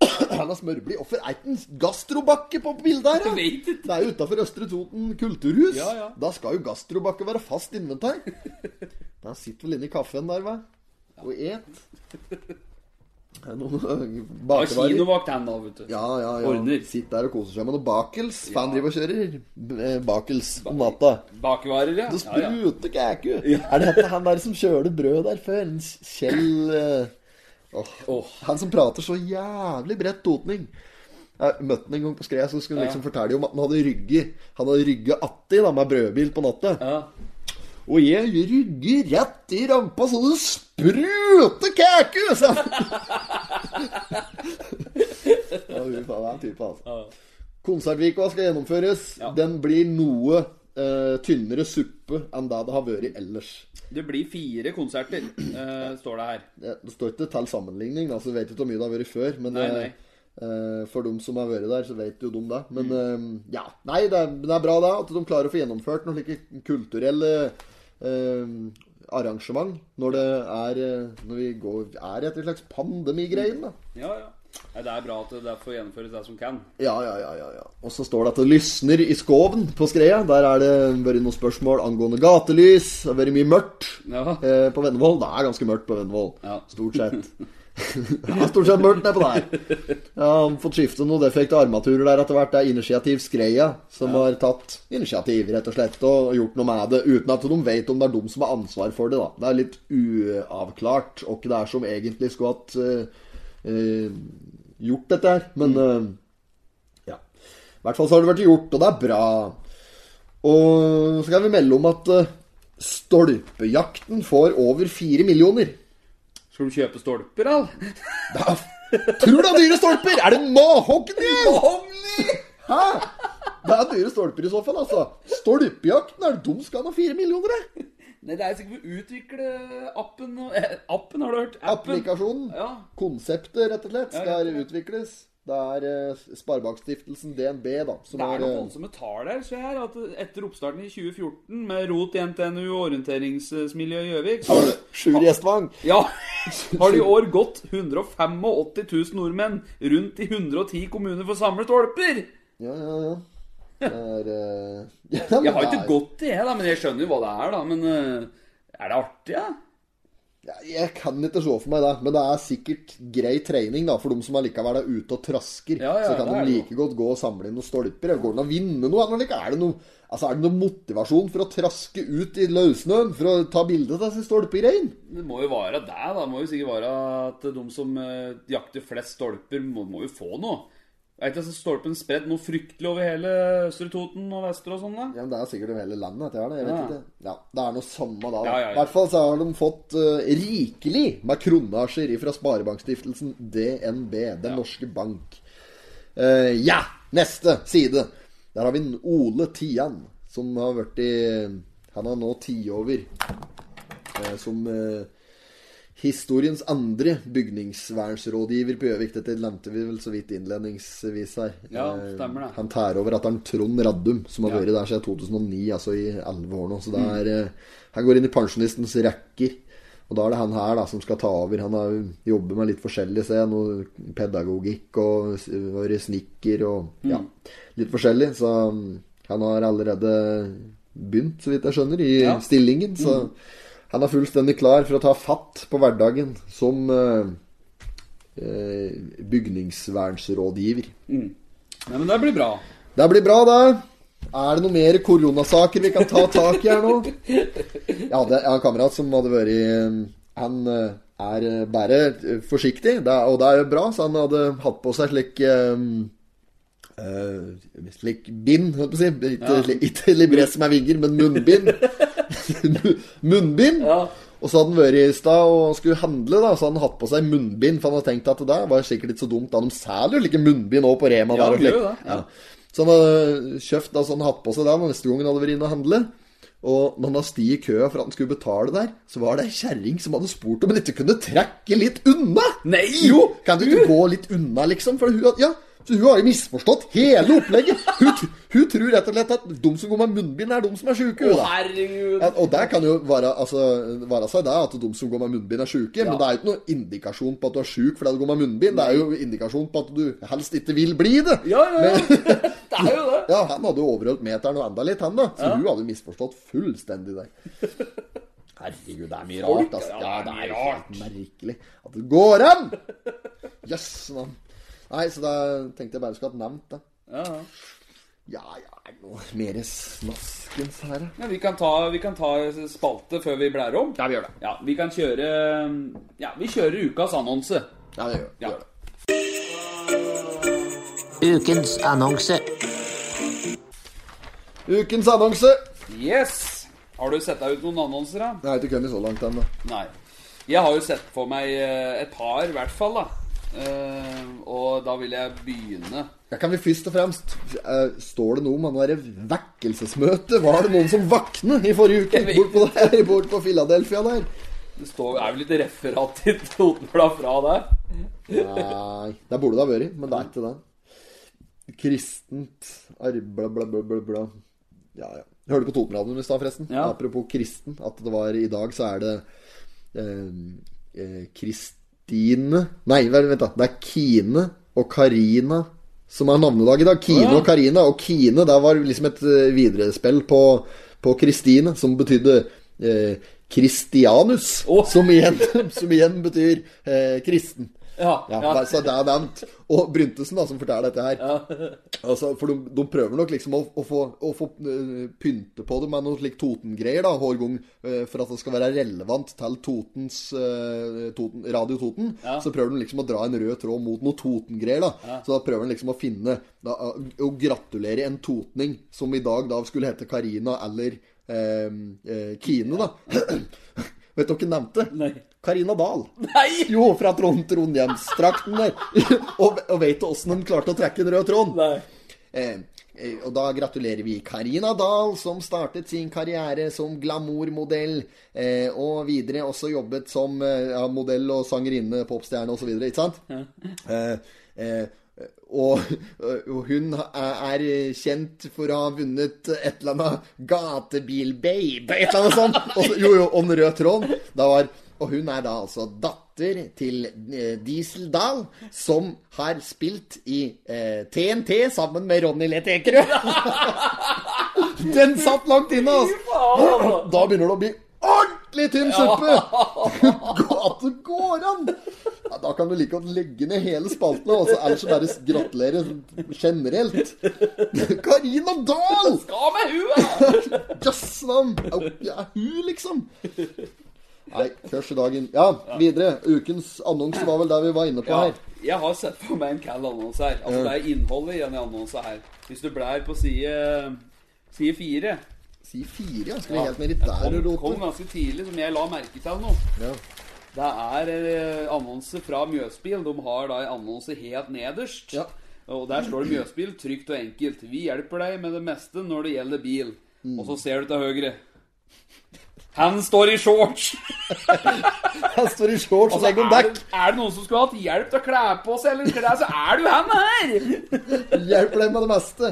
Han er smørblid. Hvorfor er ikke en gastrobakke på bildet her? da? Det er jo utafor Østre Toten kulturhus. Ja, ja. Da skal jo gastrobakke være fast inventar. Han sitter vel inne i kaffen der, hva? Og et. Kinovakt han da, vet du. Ja, ja, ja. Ordner. Sitter der og koser seg med noe bakels. Ja. han driver og kjører eh, bakels om natta. Bakevarer, ja. Det ja, ja. spruter kæku. Er det han der som kjøler brød der før? En Kjell oh. Åh. Han som prater så jævlig bredt totning. Jeg møtte han en gang på skred, så skulle han liksom fortelle om at han hadde rygge Han hadde rygget atti da med brødbil på natta. Ja. Og jeg rygger rett i rampa så det spruter kæku! sa ja, fy faen, det er en type, altså. Konsertvika skal gjennomføres. Ja. Den blir noe eh, tynnere suppe enn det det har vært ellers. Det blir fire konserter, eh, står det her. Det, det står ikke til sammenligning, Altså, så vet ikke hvor mye det har vært før. Men Nei, eh, nei. eh, for dem som har vært der, så vet jo de det. Men eh, ja, nei, det er, det er bra da at de klarer å få gjennomført noen slike kulturelle arrangement når det er eh, Når vi går, er i et slags pandemigreie. da. Ja, ja. Nei, det er bra at det får gjennomføres det som kan. Ja, ja, ja, ja, ja. Og så står det at det lysner i skoven på skreia. Der er det vært noen spørsmål angående gatelys. Det har vært mye mørkt Ja. eh, på Vennevoll. Det er ganske mørkt på Vennevoll. Ja. Stort sett. det er stort sett mørkt nedpå der. Jeg har fått skifte noen defekte armaturer der etter hvert. Det er Initiativ Skreia som har tatt initiativ, rett og slett, og gjort noe med det. Uten at de vet om det er de som har ansvar for det, da. Det er litt uavklart hva det er som egentlig skulle hatt uh, uh, gjort dette her. Men eh, ja. I hvert fall så har det vært gjort, og det er bra. Og så kan vi melde om at Stolpejakten får over fire millioner. Skal du kjøpe stolper, all? Er, tror du det er dyre stolper? Er det mahogni? Hæ? Det er dyre stolper i så fall, altså. Stolpejakten, er det dumt skal ha fire millioner, det? Nei, det er sikkert for å utvikle appen eh, Appen, har du hørt? Appen. Applikasjonen. Ja. Konseptet, rett og slett, skal ja, utvikles. Det er eh, Sparebankstiftelsen DNB, da, som Det er noen eh, voldsomme tall der, ser jeg at Etter oppstarten i 2014 med rot i NTNU og orienteringsmiljøet i Gjøvik så har Sjur Gjestvang. Ja, har det i år gått 185 000 nordmenn rundt i 110 kommuner for å samle stolper. Ja, ja, ja. Er eh, ja, Jeg har ikke gått til det, da, men jeg skjønner jo hva det er. da Men er det artig, da? Ja, Jeg kan ikke se for meg det, men det er sikkert grei trening da, for de som allikevel er ute og trasker. Ja, ja, så kan de like godt gå og samle inn noen stolper. Går det an å vinne noe? Er det noe Altså, er det noen motivasjon for å traske ut i løssnøen for å ta bilde av disse stolpegreiene? Det må jo være det, da. Det må jo sikkert være at de som eh, jakter flest stolper, må, må jo få noe. Er ikke disse stolpene spredd noe fryktelig over hele Østre Toten og Vestre og sånn, da? Ja, men Det er sikkert over hele landet. dette her, da. Jeg vet Ja. ikke. Ja, Det er noe samme da. I Ja, ja, hvert fall så har de fått uh, rikelig med kronasjer fra Sparebankstiftelsen DNB, Den norske bank. Uh, ja! Neste side. Der har vi Ole Tian, som har vært i Han er nå tiover Uh, som eh, historiens andre bygningsvernsrådgiver på Gjøvik. Dette nevnte vi vel så vidt innledningsvis her. Ja, Eh, stemmer det. Han tar over at det er Trond Raddum, som har Ja. vært der siden 2009, altså i 11 år nå. Så det er mm. Han går inn i pensjonistens rekker. Og da er det han her da som skal ta over. Han har jobber med litt forskjellig, ser jeg. Noe pedagogikk og vært snekker og ja, Mm. litt forskjellig. Så um, han har allerede begynt, så vidt jeg skjønner, i Ja. stillingen. Så Mm. Han er fullstendig klar for å ta fatt på hverdagen som eh, eh, bygningsvernsrådgiver. Nei, men det blir bra. Det blir bra, det. Er det noe mer koronasaker vi kan ta tak i her nå? Jeg hadde en kamerat som hadde vært Han eh, er eh, bare eh, forsiktig, og det er jo bra, så han hadde hatt på seg slik eh, eh, Slik bind, holdt på å si. Ikke, ja. ikke librett som er vinger, men munnbind. munnbind. Ja. Og så hadde han vært i stad og skulle handle, da, så hadde han hatt på seg munnbind. For han hadde tenkt at det der var sikkert ikke så dumt. Da de selger jo like munnbind òg på Rema. Ja, der og slik. det, ja. Så han hadde kjøpt så han hatt på seg det neste gang han hadde vært inne og handle. Og når han hadde sti i køa for at han skulle betale der, så var det ei kjerring som hadde spurt om han ikke kunne trekke litt unna. Nei! Jo! Kan du ikke gå litt unna, liksom? For hun, hadde, ja, så hun har jo misforstått hele opplegget. Hun, hun tror rett og slett at de som går med munnbind, er de som er sjuke. Å. Ja, og der kan jo være, altså, være seg det at de som går med munnbind, er sjuke. Men det er jo ikke noen indikasjon på at du er sjuk fordi du går med munnbind. Det er jo indikasjon på at du helst ikke vil bli det. Ja, ja, ja. Det er jo det. Ja, han hadde jo overholdt meteren og enda litt, han da. Så hun hadde jo misforstått fullstendig der. Herregud, det er mye rart, altså. ja, Ja, det det er jo helt merkelig at det går an! Jøss, mann. Nei, så da tenkte jeg bare skulle hatt nevnt det. Ja, ja. Ja, ja, er det noe mer snaskens her. Ja, vi, kan ta, vi kan ta spalte før vi blærer om. Ja, vi gjør det. Ja, Vi kan kjøre Ja, vi kjører ukas annonse. Ja, vi gjør, vi Ja. gjør det. Ukens annonse. Ukens annonse. Yes! Har du sett deg ut noen annonser, da? Har ikke kommet så langt ennå. Nei. Jeg har jo sett for meg eh, et par, i hvert fall. da Eh, Og da vil jeg begynne Ja, kan vi først og fremst uh, Står det noe om han derre vekkelsesmøtet? Var det noen som vaknet i forrige uke? Bort på, der, bort på Philadelphia der? Det står, er vel litt referat i Totenblad fra der? Nei, det burde det ha vært, men det er ikke det. Kristent arbeid bla, bla, bla, bla. Ja, ja. Jeg hørte på Totenradioen i stad, forresten. Ja. Apropos kristen. At det var i dag så er det eh, eh, Kristine Nei, vent, da. Det er Kine og Karina som er navnedag i dag. Kine ja. og Karina. Og Kine, det var liksom et eh, viderespill på, på Kristine, som betydde eh, Kristianus. Å. Som, igjen, som igjen betyr eh, kristen. Ja. Ja. Så det er nevnt. Og Bryntesen, da, som forteller dette her. Altså, for de, de prøver nok liksom å, å få, å få eh, pynte på det med noe slik Toten-greier, da, hver gang, eh, for at det skal være relevant til Totens eh, Toten, Radio Toten. Så prøver de liksom å dra en rød tråd mot noe Toten-greier, da. Så da prøver de liksom å finne da, Å gratulere en totning som i dag da skulle hete Karina eller eh, Kine, da. Vet dere hva hun nevnte? Nei. Karina Dahl. Nei! Jo, fra Trond Trondheimstrakten der. og, og vet du åssen de klarte å trekke en rød tråd? Nei. Eh, eh, og da gratulerer vi Karina Dahl, som startet sin karriere som glamourmodell, eh, og videre også jobbet som eh, ja, modell og sangerinne, popstjerne osv., ikke sant? Eh, eh, og, og hun er kjent for å ha vunnet et eller annet Gatebil-babe, et eller annet sånt. Og jo, jo, om den røde tråden. Da var og hun er da altså datter til eh, Diesel Dahl, som har spilt i eh, TNT sammen med Ronny Leth Ekerø. Den satt langt inne, altså. Da begynner det å bli ordentlig tynn suppe. At det går an! Ja, da kan du like godt legge ned hele spalten, og så ellers så bare gratulere generelt. Karina Dahl! Skal med huet? Jøss mann! Au, Ja, hun, liksom. Nei, første dagen. Ja, videre. Ukens annonse var vel der vi var inne på her. jeg har sett for meg en kald annonse her. Altså, det er innholdet i en annonse her. Hvis du blær på side Side fire Si fire, ja. Skal vi helt ned i der kom, Det kom ganske tidlig, som jeg la merke til nå. Ja. Det er eh, annonse fra Mjøsbil. De har da en annonse helt nederst. Ja. Og der står det Mjøsbil, trygt og enkelt. Vi hjelper deg med det meste når det gjelder bil. Mm. Og så ser du til høyre. Han står i shorts! Han står i shorts og legger om er, det, noen som skulle hatt hjelp til å kle på seg, eller kle, så er det jo han her! Hjelper deg med det meste.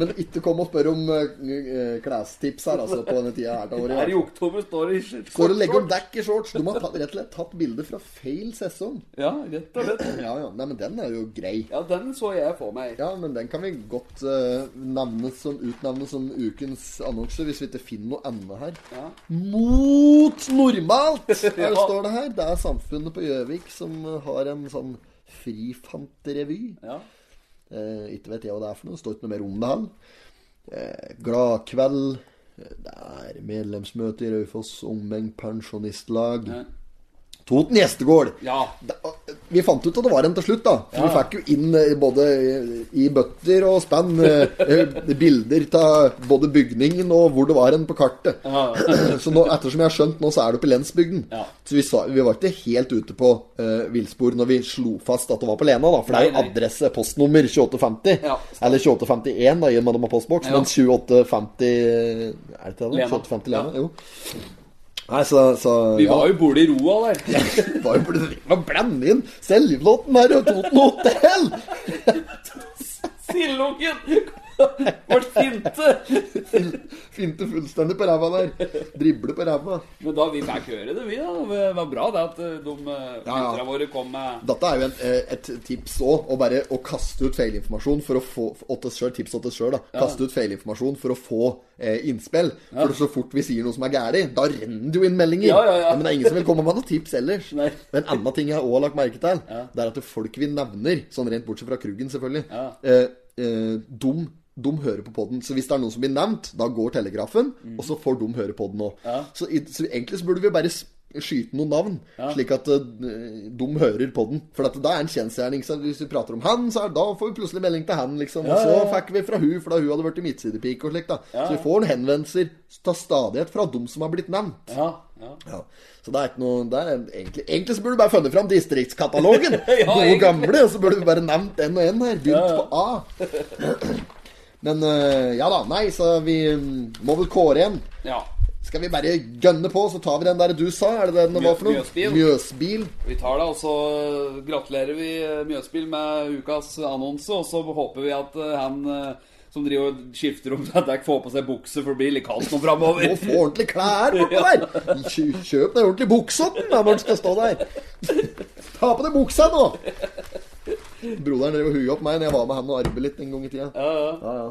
Men ikke kom og spør om uh, klestips her, altså, på denne tida her Det er i oktober står i shorts. Står og legger dekk i shorts. De har tatt, rett og slett tatt bilder fra feil sesong. Ja, rett og slett. Ja, ja. Nei, men den er jo grei. Ja, den så jeg for meg. Ja, men den kan vi godt uh, som, utnavne som ukens annonse, hvis vi ikke finner noe annet her. Ja. Mot normalt! Her står det her. Det er Samfunnet på Gjøvik som uh, har en sånn frifanterevy. Ja. Eh, ikke vet jeg hva det er for noe. Det står ikke noe mer om det her. Eh, Gladkveld. Eh, Det er medlemsmøte i Raufoss Ungmeng Pensjonistlag. Ja. Toten gjestegård. ja. Vi fant ut at det var en til slutt, da. For vi fikk jo inn eh, både i bøtter og spenn eh, eh, bilder av både bygningen og hvor det var en på kartet. Så nå, ettersom jeg har skjønt nå, så er det oppe i lensbygden. Ja. Så vi, sa, vi var ikke helt ute på uh, villspor når vi slo fast at det var på Lena, da. For det er jo adresse, postnummer 2850. Ja. Eller 2851, da, i og med at de har postboks. Ja. Men 2850 Er det ikke det? Lena. 2850 Lena, Ja. jo. Nei, så, så Vi ja. var jo borte i roa der. Det var jo fordi i blande inn selvlåten her og Toten Hotell! Sildungen! Vårt finte! Finte fullstendig på ræva der. Drible på ræva. Men da vi fikk høre det, vi, da. Det var bra det at eh, de filtra Ja, ja. våre kom med Dette er jo en, eh, et tips òg, å bare å kaste ut feilinformasjon for å få åt oss selv, Tips til oss sjøl, da. Kaste ut feilinformasjon for å få eh, innspill. For så fort vi sier noe som er galt, da renner det jo inn meldinger. Ja, ja, ja. Men det er ingen som vil komme med noen tips ellers. Nei. Men en annen ting jeg òg har lagt merke til, det er at folk vi nevner, sånn rent bortsett fra Kruggen, selvfølgelig, Ja. eh, eh, de, de hører på podden. Så hvis det er noen som blir nevnt, da går telegrafen, og så får de høre på den òg. Mm. Ja. Så, så egentlig så burde vi bare skyte noen navn, slik at uh, de hører på den. For at da er en kjensgjerning. Så hvis vi prater om han, så er, da får vi plutselig melding til han, liksom. Og så fikk vi fra hun, for da hun hadde i midtsidepike og slikt. Så vi får en henvendelser til stadighet fra dem som har blitt nevnt. Ja. ja. Ja, så det er ikke noe er egentlig, egentlig så burde du bare funnet fram distriktskatalogen. Ja, Gode gamle. Og så burde vi bare nevnt en og en her. Begynt på A. Men eh, ja da. Nei, så vi mm, må vel kåre en. ja. Skal vi bare gønne på, så tar vi den der du sa? Er det den det var for noe? Mjøsbil. Mjøsbil. Vi tar det, og så gratulerer vi eh, Mjøsbil med ukas annonse. Og så håper vi at eh, han som driver og skifter om dekk, får på seg bukse, for det blir litt kaldt nå Må framover. få ordentlig klær bortpå der! Kjøp deg ordentlig bukse da, når man skal stå der. Ta på deg buksa nå! Broderen drev og huga opp meg når jeg var med han og arbeidet litt en gang i tida. Ja, ja. Ja, ja.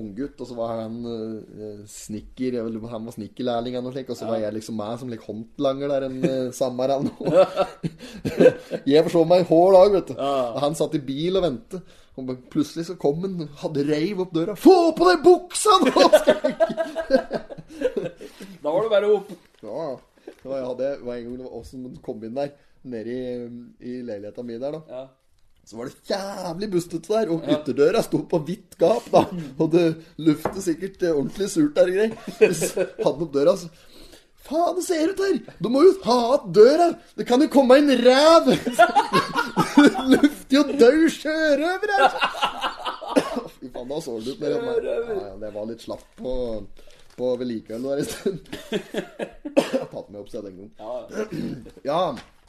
Unggutt, og så var han uh, snekker eller Han var snikkerlærling eller noe slikt, og så var jeg liksom meg som like håndlanger der en uh, sommer jeg forså meg hver dag, vet du. Og han satt i bil og ventet. Og plutselig så kom han, hadde reiv opp døra. 'Få på deg buksa nå!' Da var det bare opp. Ja, det var, jeg hadde, var en gang det var oss som kom inn der, nede i, i leiligheta mi der, da. Ja. Så var det jævlig bustete der, og ytterdøra sto på vidt gap, da. Og det luftet sikkert eh, ordentlig surt der og greier. Hadde opp døra, så Faen, det ser ut her! Du må jo ha opp døra! Det kan jo komme en ræv! Det lufter jo død sjørøver her! Fy faen, da så det ut. Ja, ja, det var litt slapp på, på vedlikeholdet der en stund. Jeg har tatt meg opp siden den gang. Ja.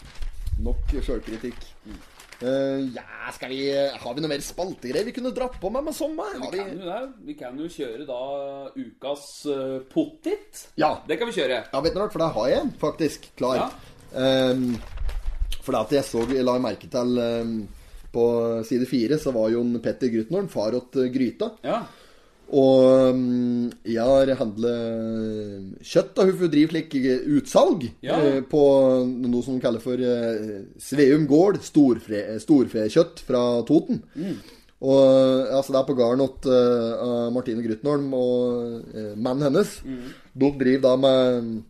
Nok sjølkritikk. Eh, ja, skal vi Har vi noe mer spaltegreier vi kunne dratt på med med sommer? Vi vi kan, jo vi kan jo kjøre da ukas uh, pottit. Ja. Det kan vi kjøre. Ja, vet du hva, for det har jeg en faktisk klar. Ja. Um, for det at jeg så, jeg la merke til um, På side fire så var Jon Petter Grutnorn far åt eh, Gryta. Ja. Og ehm, jeg har handlet kjøtt, og hun driver slik utsalg Ja. eh, på noe som de kaller for eh, Sveum gård storfe, storfekjøtt fra Toten. Og altså Det er på gården til uh, Martine Grytnholm og uh, mannen hennes. De driver da med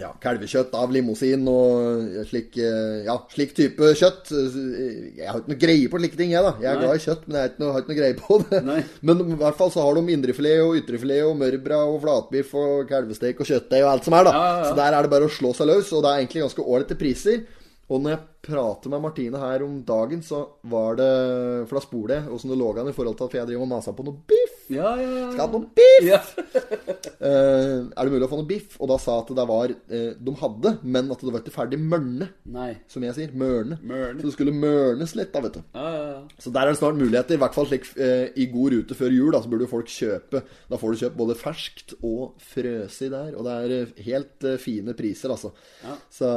ja, kalvekjøtt av limousin og slik, eh, ja, slik type kjøtt. Jeg har ikke noe greie på slike ting, jeg, da. Jeg er Nei. glad i kjøtt, men jeg har ikke noe, har ikke noe greie på det. Nei. Men i hvert fall så har de indrefilet og ytrefilet og mørbra og flatbiff og kalvestek og kjøttdeig og alt som er, da. Ja. Så der er det bare å slå seg løs, og det er egentlig ganske ålreite priser. Og når jeg prater med Martine her om dagen, så var det For da spoler jeg åssen det lå an i forhold til at jeg driver og maser på noe biff. Ja, ja, ja. Skal ha noe biff! Ja. Eh, er det mulig å få noe biff? Og da sa at det var uh, De hadde, men at det var ikke ferdig mørne, Nei. som jeg sier. Mørne. Mørne. Så det skulle mørnes litt, da, vet du. Ja, ja, ja. Så der er det snart muligheter. I hvert fall slik uh, i god rute før jul. Da, så burde folk kjøpe Da får du kjøpt både ferskt og frøsig der. Og det er helt fine priser, altså. Så,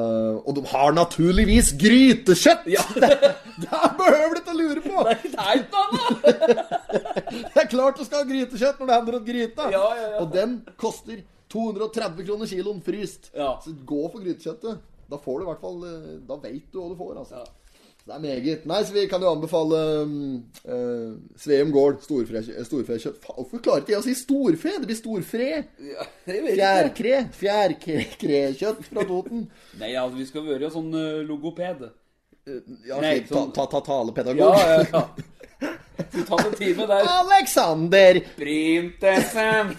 og de har naturligvis grytekjøtt! Ja. Det behøver du ikke å lure på! Nei, det er ikke annet! Det er klart du skal ha grytekjøtt når det hender om gryta. Ja, ja, ja. Og den koster 230 kroner kiloen fryst. Ja. Så gå for grytekjøttet. Da får du i hvert fall eh, Da veit du hva du får, altså. Ja. Det er meget. Nei, så vi kan jo anbefale um, uh, Sveum gård storfe, storfekjøtt. Hvorfor klarer ikke jeg å si storfe? Det blir storfre. Ja. Fjærkre. Fjærkrekjøtt fra Toten. Nei, altså, vi skal være sånn eh, logoped. Ja, Nei, slik, ta, sånn- ta, ta talepedagog. Ja, ja, ja. Du tar en time der. Alexander Printessen!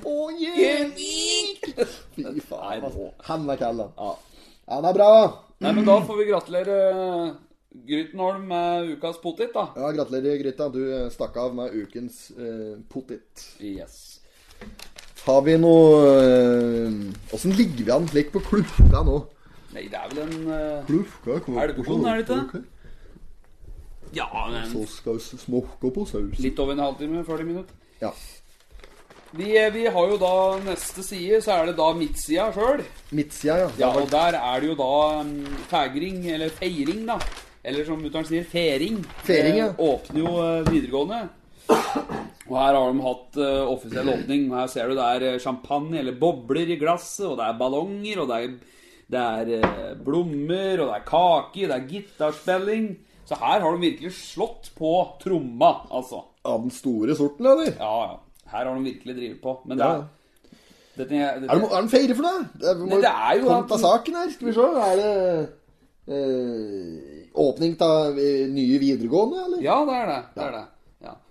på Fy faen, altså. Han er kallen. Ja. Han er bra. Nei, men da får vi gratulere eh, Grytenholm med ukas potet, da. Ja, gratulerer, Gryta. Du eh, stakk av med ukens eh, potet. Yes. Har vi noe Åssen ligger vi an slik på klufka nå? Nei, det er vel en eh, Klufka Elvekorn, er det ikke? Ja, men Så skal vi smokke på saus. litt over en halvtime, 40 minutter. Ja. Vi, eh, vi har jo da neste side, så er det da midtsida sjøl. Midtsida, ja. Ja, og der er det jo da um, fegring, eller feiring, da. Eller som mutter'n sier, fering. Fering, ja. Eh, åpner jo eh, videregående. Og her har de hatt uh, offisiell åpning. Her ser du det er champagne eller bobler i glasset, og det er ballonger, og det er, det er uh, blommer, og det er kake, det er gitarspilling. Så her har de virkelig slått på tromma, altså. Av den store sorten, eller? Ja, ja. Her har de virkelig drevet på. Men det Ja. det, Er det, er den feire for noe? Det, vi må det er jo komme til saken her. Skal vi se. Er det eh, åpning av eh, nye videregående, eller? Ja, det er det. det, er det.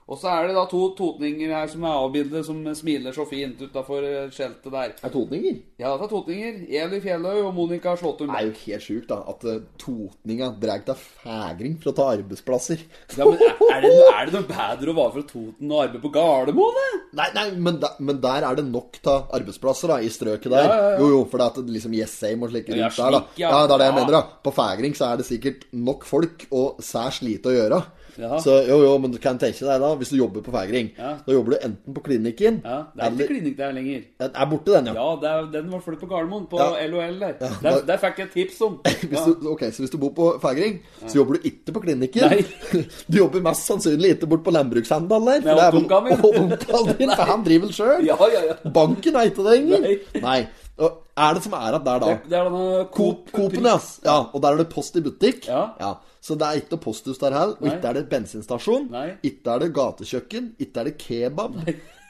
Og så er det da to totninger her som er avbildet, som smiler så fint utafor skjeltet der. Er totninger? Ja, det er totninger. Eli Fjelløy og Monica Slåttum. Det er jo helt sjukt, da. At uh, totninga drar av fægring for å ta arbeidsplasser. Ja, men er, er, det, er det noe bedre å være fra Toten og arbeide på Gardermoen? det? Nei, nei, men, da, men der er det nok av arbeidsplasser da, i strøket der. Ja, ja. Jo, jo, for det er liksom yes Jessheim og slik rundt Ja, der, da. ja. Det er det jeg mener, da. På Fægring så er det sikkert nok folk og særs lite å gjøre. Ja. Så jo, jo, men du kan tenke deg da, hvis du jobber på Fægring, Ja. da jobber du enten på klinikken Ja, Det er eller ikke klinikk der lenger. Er borte, den, ja. Ja, er, den var flyttet på Gardermoen, på Ja. LOL der. Ja, der. Der fikk jeg tips om. Du, ok, Så hvis du bor på Fægring, så jobber du ikke på klinikken. Nei. Du jobber mest sannsynlig ikke bort på landbrukshandelen der. Nei, og onkelen min. og onkelen din, for han driver vel sjøl. Ja, ja, ja. Banken er ikke det lenger. Nei. Nei. Og er det som er at der, da? Det, det er denne Coop, Coopen, ja. ja. Og der er det Post i butikk. Ja. Ja. Så det er ikke noe posthus der heller. Og ikke er det bensinstasjon. Ikke er det gatekjøkken. Ikke er det kebab.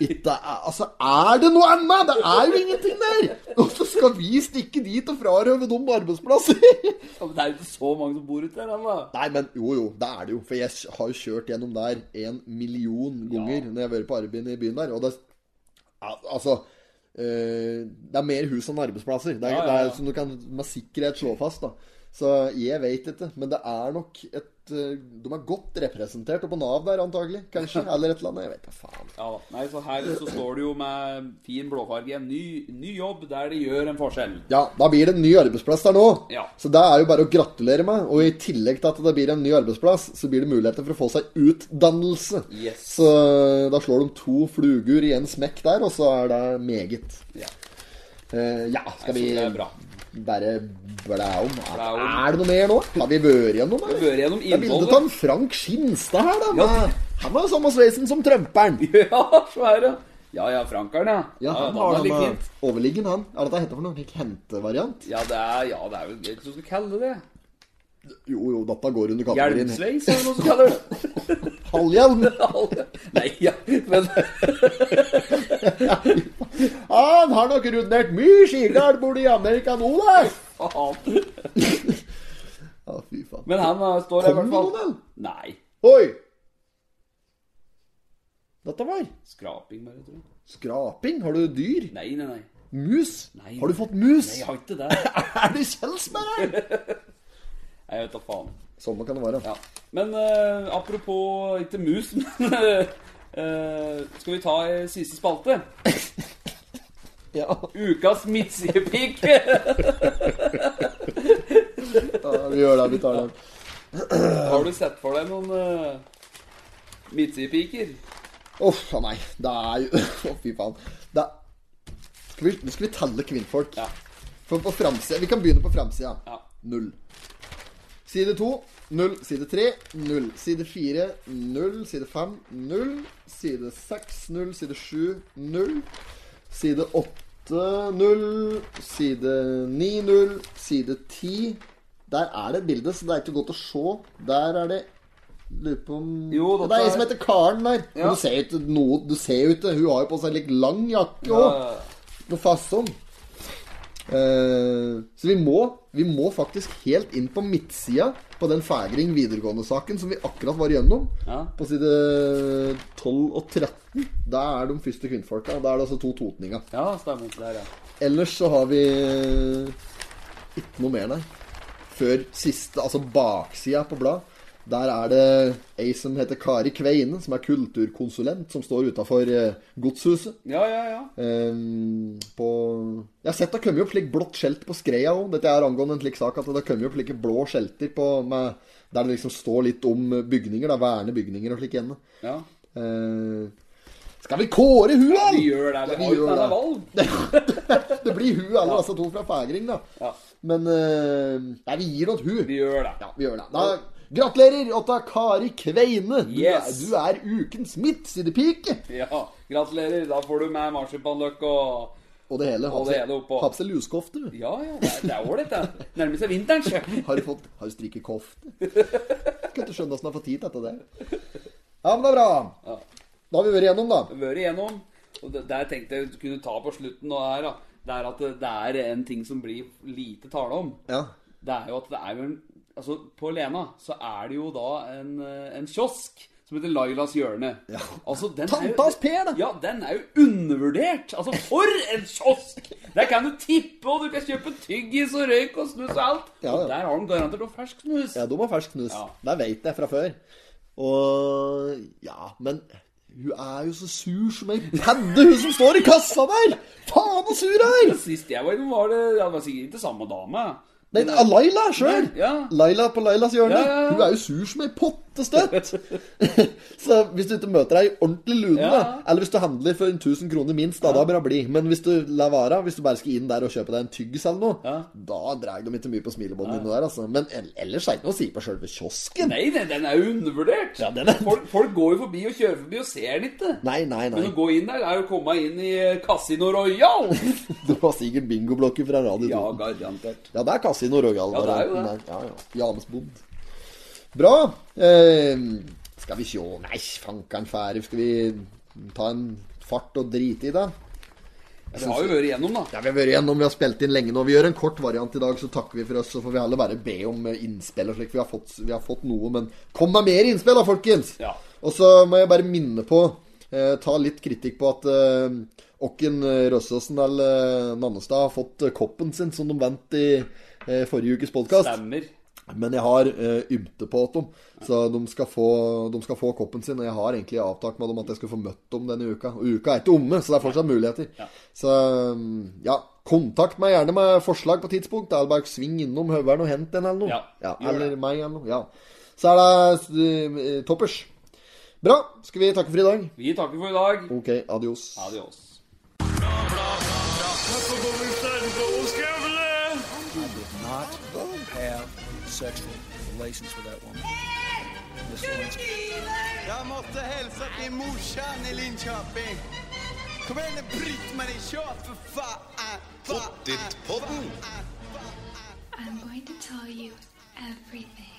Ikke er, altså, er det noe annet?! Det er jo ingenting der! Hvorfor skal vi stikke dit og frarøve dem arbeidsplasser? Ja, men det er jo ikke så mange som bor ute der, da. Nei, men jo, jo, det er det jo. For jeg har jo kjørt gjennom der en million ganger Ja. når jeg har vært på arbeid i byen der. Og det Altså eh, Det er mer hus enn arbeidsplasser. Det er, Ja, ja, det er som du kan med sikkerhet slå fast. da Så jeg vet ikke. Men det er nok et eh, De er godt representert oppå Nav der, antagelig. Kanskje. Eller et eller annet. Jeg vet da faen. Ja. Nei, så her så står det jo med fin blåfarge ny, ny jobb der de gjør en forskjell. Ja, da blir det en ny arbeidsplass der nå. Ja. Så det er jo bare å gratulere med. Og i tillegg til at det blir en ny arbeidsplass, så blir det muligheter for å få seg utdannelse. Yes. Så da slår de to Flugur i en smekk der, og så er det meget. Ja. Uh, ja, skal vi det bare blæ om? Er, er det noe mer nå? Har vi vært gjennom, Vi eller? vært gjennom Det er bildet av Frank Skinstad her, da. Ja. Med, han har samme sveisen som trømperen. Ja, det. Ja ja, Frankeren, ja. Ja, han da har den det det fint. overliggen, han. Er dette heter for noe? Ikke hentevariant? Ja, det er ja, det er jo det du skal kalle det. Jo, jo, dette går under kategorien Hjelmsveis, det noe som kaller det? halvhjelm. Nei, ja, men Han har nok rundert mye skigard i Amerika nå, da. Ja, fy faen. Men han uh, står her i hvert fall. Nei. Oi! Dette var Skraping, bare, tror jeg. skraping. Har du dyr? Nei, nei, nei. Mus? Nei. Har du fått mus? Nei, jeg har ikke det. Er det Kjelsberg? Jeg vet da faen. Sånn kan det være. Ja. Men uh, apropos ikke mus, men uh, Skal vi ta i siste spalte? Ja. Ukas midtsidepikk. ja, vi gjør det. Vi tar den. Har du sett for deg noen uh, midtsidepiker? Uff a meg. Det er jo oh, fy faen. Det er... skal, vi, nå skal vi telle kvinnfolk. Ja. For på framsida Vi kan begynne på framsida. Ja. Null. Side to null. Side tre null. Side fire null. Side fem null. Side seks null. Side sju null. Side åtte null. Side ni null. Side 10 Der er det et bilde, så det er ikke godt å se. Der er det Lurer på om Jo, Det er ei som heter Karen der. Ja. Du ser jo ikke noe Du ser jo ikke Hun har jo på seg litt lang jakke Ja, òg. Noe fasong. Eh, så vi må, vi må faktisk helt inn på midtsida på den Fægring videregående-saken som vi akkurat var igjennom. Ja. På side 12 og 13. Da er de første kvinnfolka. Da er det altså to totninger. ja stemmer. Der, ja. Ellers så har vi ikke noe mer, nei. Før siste, altså baksida på blad. Der er det ei som heter Kari Kveine, som er kulturkonsulent, som står utafor eh, godshuset. ja, ja, ja. Um, på Jeg har sett det har kommet opp slik blått skjelt på Skreia òg. Dette er angående en slik sak at det har kommet opp slike blå skjelter på med, der det liksom står litt om bygninger. da, Verne bygninger og slik igjen. ja. Uh, skal vi kåre hun, da? Vi gjør det. Ja, Vi gjør det. valg. Det blir hun, eller altså to fra Fægring, da. Ja. Men uh, Nei, vi gir noe hun. Vi gjør det. Ja, vi gjør det. Da, gratulerer, Otta Kari Kveine. Du, Yes. er, du er ukens midtsidepike. Ja, gratulerer. Da får du med marsipanløk og Og det hele. Og det hele oppå. Ha på seg luskofte. Ja, ja. Det er- det ålreit, det. Nærmer seg vinteren, sjø. Har du fått Har du strikket kofte? Kan ikke skjønne åssen du har fått tid til der. Ja, men det er bra. Ja. Da har vi vært igjennom, da. Vært igjennom. Og det, der tenkte jeg kunne ta på slutten nå her, da. Det er at det, det er en ting som blir lite tale om. Ja. Det er jo at det er jo en Altså, på Lena så er det jo da en, eh, en kiosk som heter Lailas hjørne. Ja. Altså, Tantas Per, da. Ja, den er jo undervurdert. Altså, for en kiosk! Der kan du tippe, og du kan kjøpe tyggis og røyk og snus og alt. Ja, ja. Og der har de garantert noe fersk snus. Ja, de har fersk snus. Ja. Det veit jeg fra før. Og Ja, men hun er jo så sur som ei padde, hun som står i kassa der! Faen så sur hun er! Sist jeg var innom, var det ja, det var sikkert ikke samme dame. Nei, Laila sjøl. Ja. Laila på Lailas hjørne. Hun er jo sur som ei pottestøtt. så hvis du ikke møter ei ordentlig lune, Ja. da, eller hvis du handler for en 1000 kroner minst, da, da bør det bli. Men hvis du lar være, hvis du bare skal inn der og kjøpe deg en tyggis eller noe, Ja. da drar de ikke mye på smilebåndet ja. der, altså. Men ellers er det ikke noe å si på sjølve kiosken. Nei, nei, den er jo undervurdert. Ja, den er- folk, folk går jo forbi og kjører forbi og ser den ikke. Nei, nei, nei. Men å gå inn der er jo å komme inn i eh, Casino Royal. Det var sikkert bingoblokker fra Radio ja, 2. garantert. Ja, det er Casino Royal. Ja, det er jo det. Ja, ja. James Bond. Bra. Eh, skal vi sjå Nei, fanker'n fære. Skal vi ta en fart og drite i det? Vi har jo vært igjennom, da. Ja, Vi har vært igjennom, vi har spilt inn lenge nå. Vi gjør en kort variant i dag, så takker vi for oss. Så får vi heller bare be om eh, innspill og slik. Vi har fått, vi har fått noe, men kom med mer innspill da, folkens! Ja. Og så må jeg bare minne på, eh, ta litt kritikk på at eh, Åkken Røssåsen eller eh, Nannestad har fått eh, koppen sin, som de vant i eh, forrige ukes podkast. Stemmer. Men jeg har uh, ymte på dem, så de skal, få, de skal få koppen sin. Og jeg har egentlig avtalt med dem at jeg skal få møtt dem denne uka. Og uka er ikke omme, så det er fortsatt muligheter. Ja. Så um, ja, kontakt meg gjerne med forslag på tidspunkt. Eller bare sving innom Høveren og hent en eller noe. Ja, ja, eller meg eller noe. Ja. Så er det uh, toppers. Bra. Skal vi takke for i dag? Vi takker for i dag. Ok, adios. Adios. Not sexual relations with that woman. Miss Lewinsky. Jag måste hälsa till morsan i Linköping. Kom igen nu Britt-Marie, kör för fan! Pottit-podden! I'm going to tell you everything.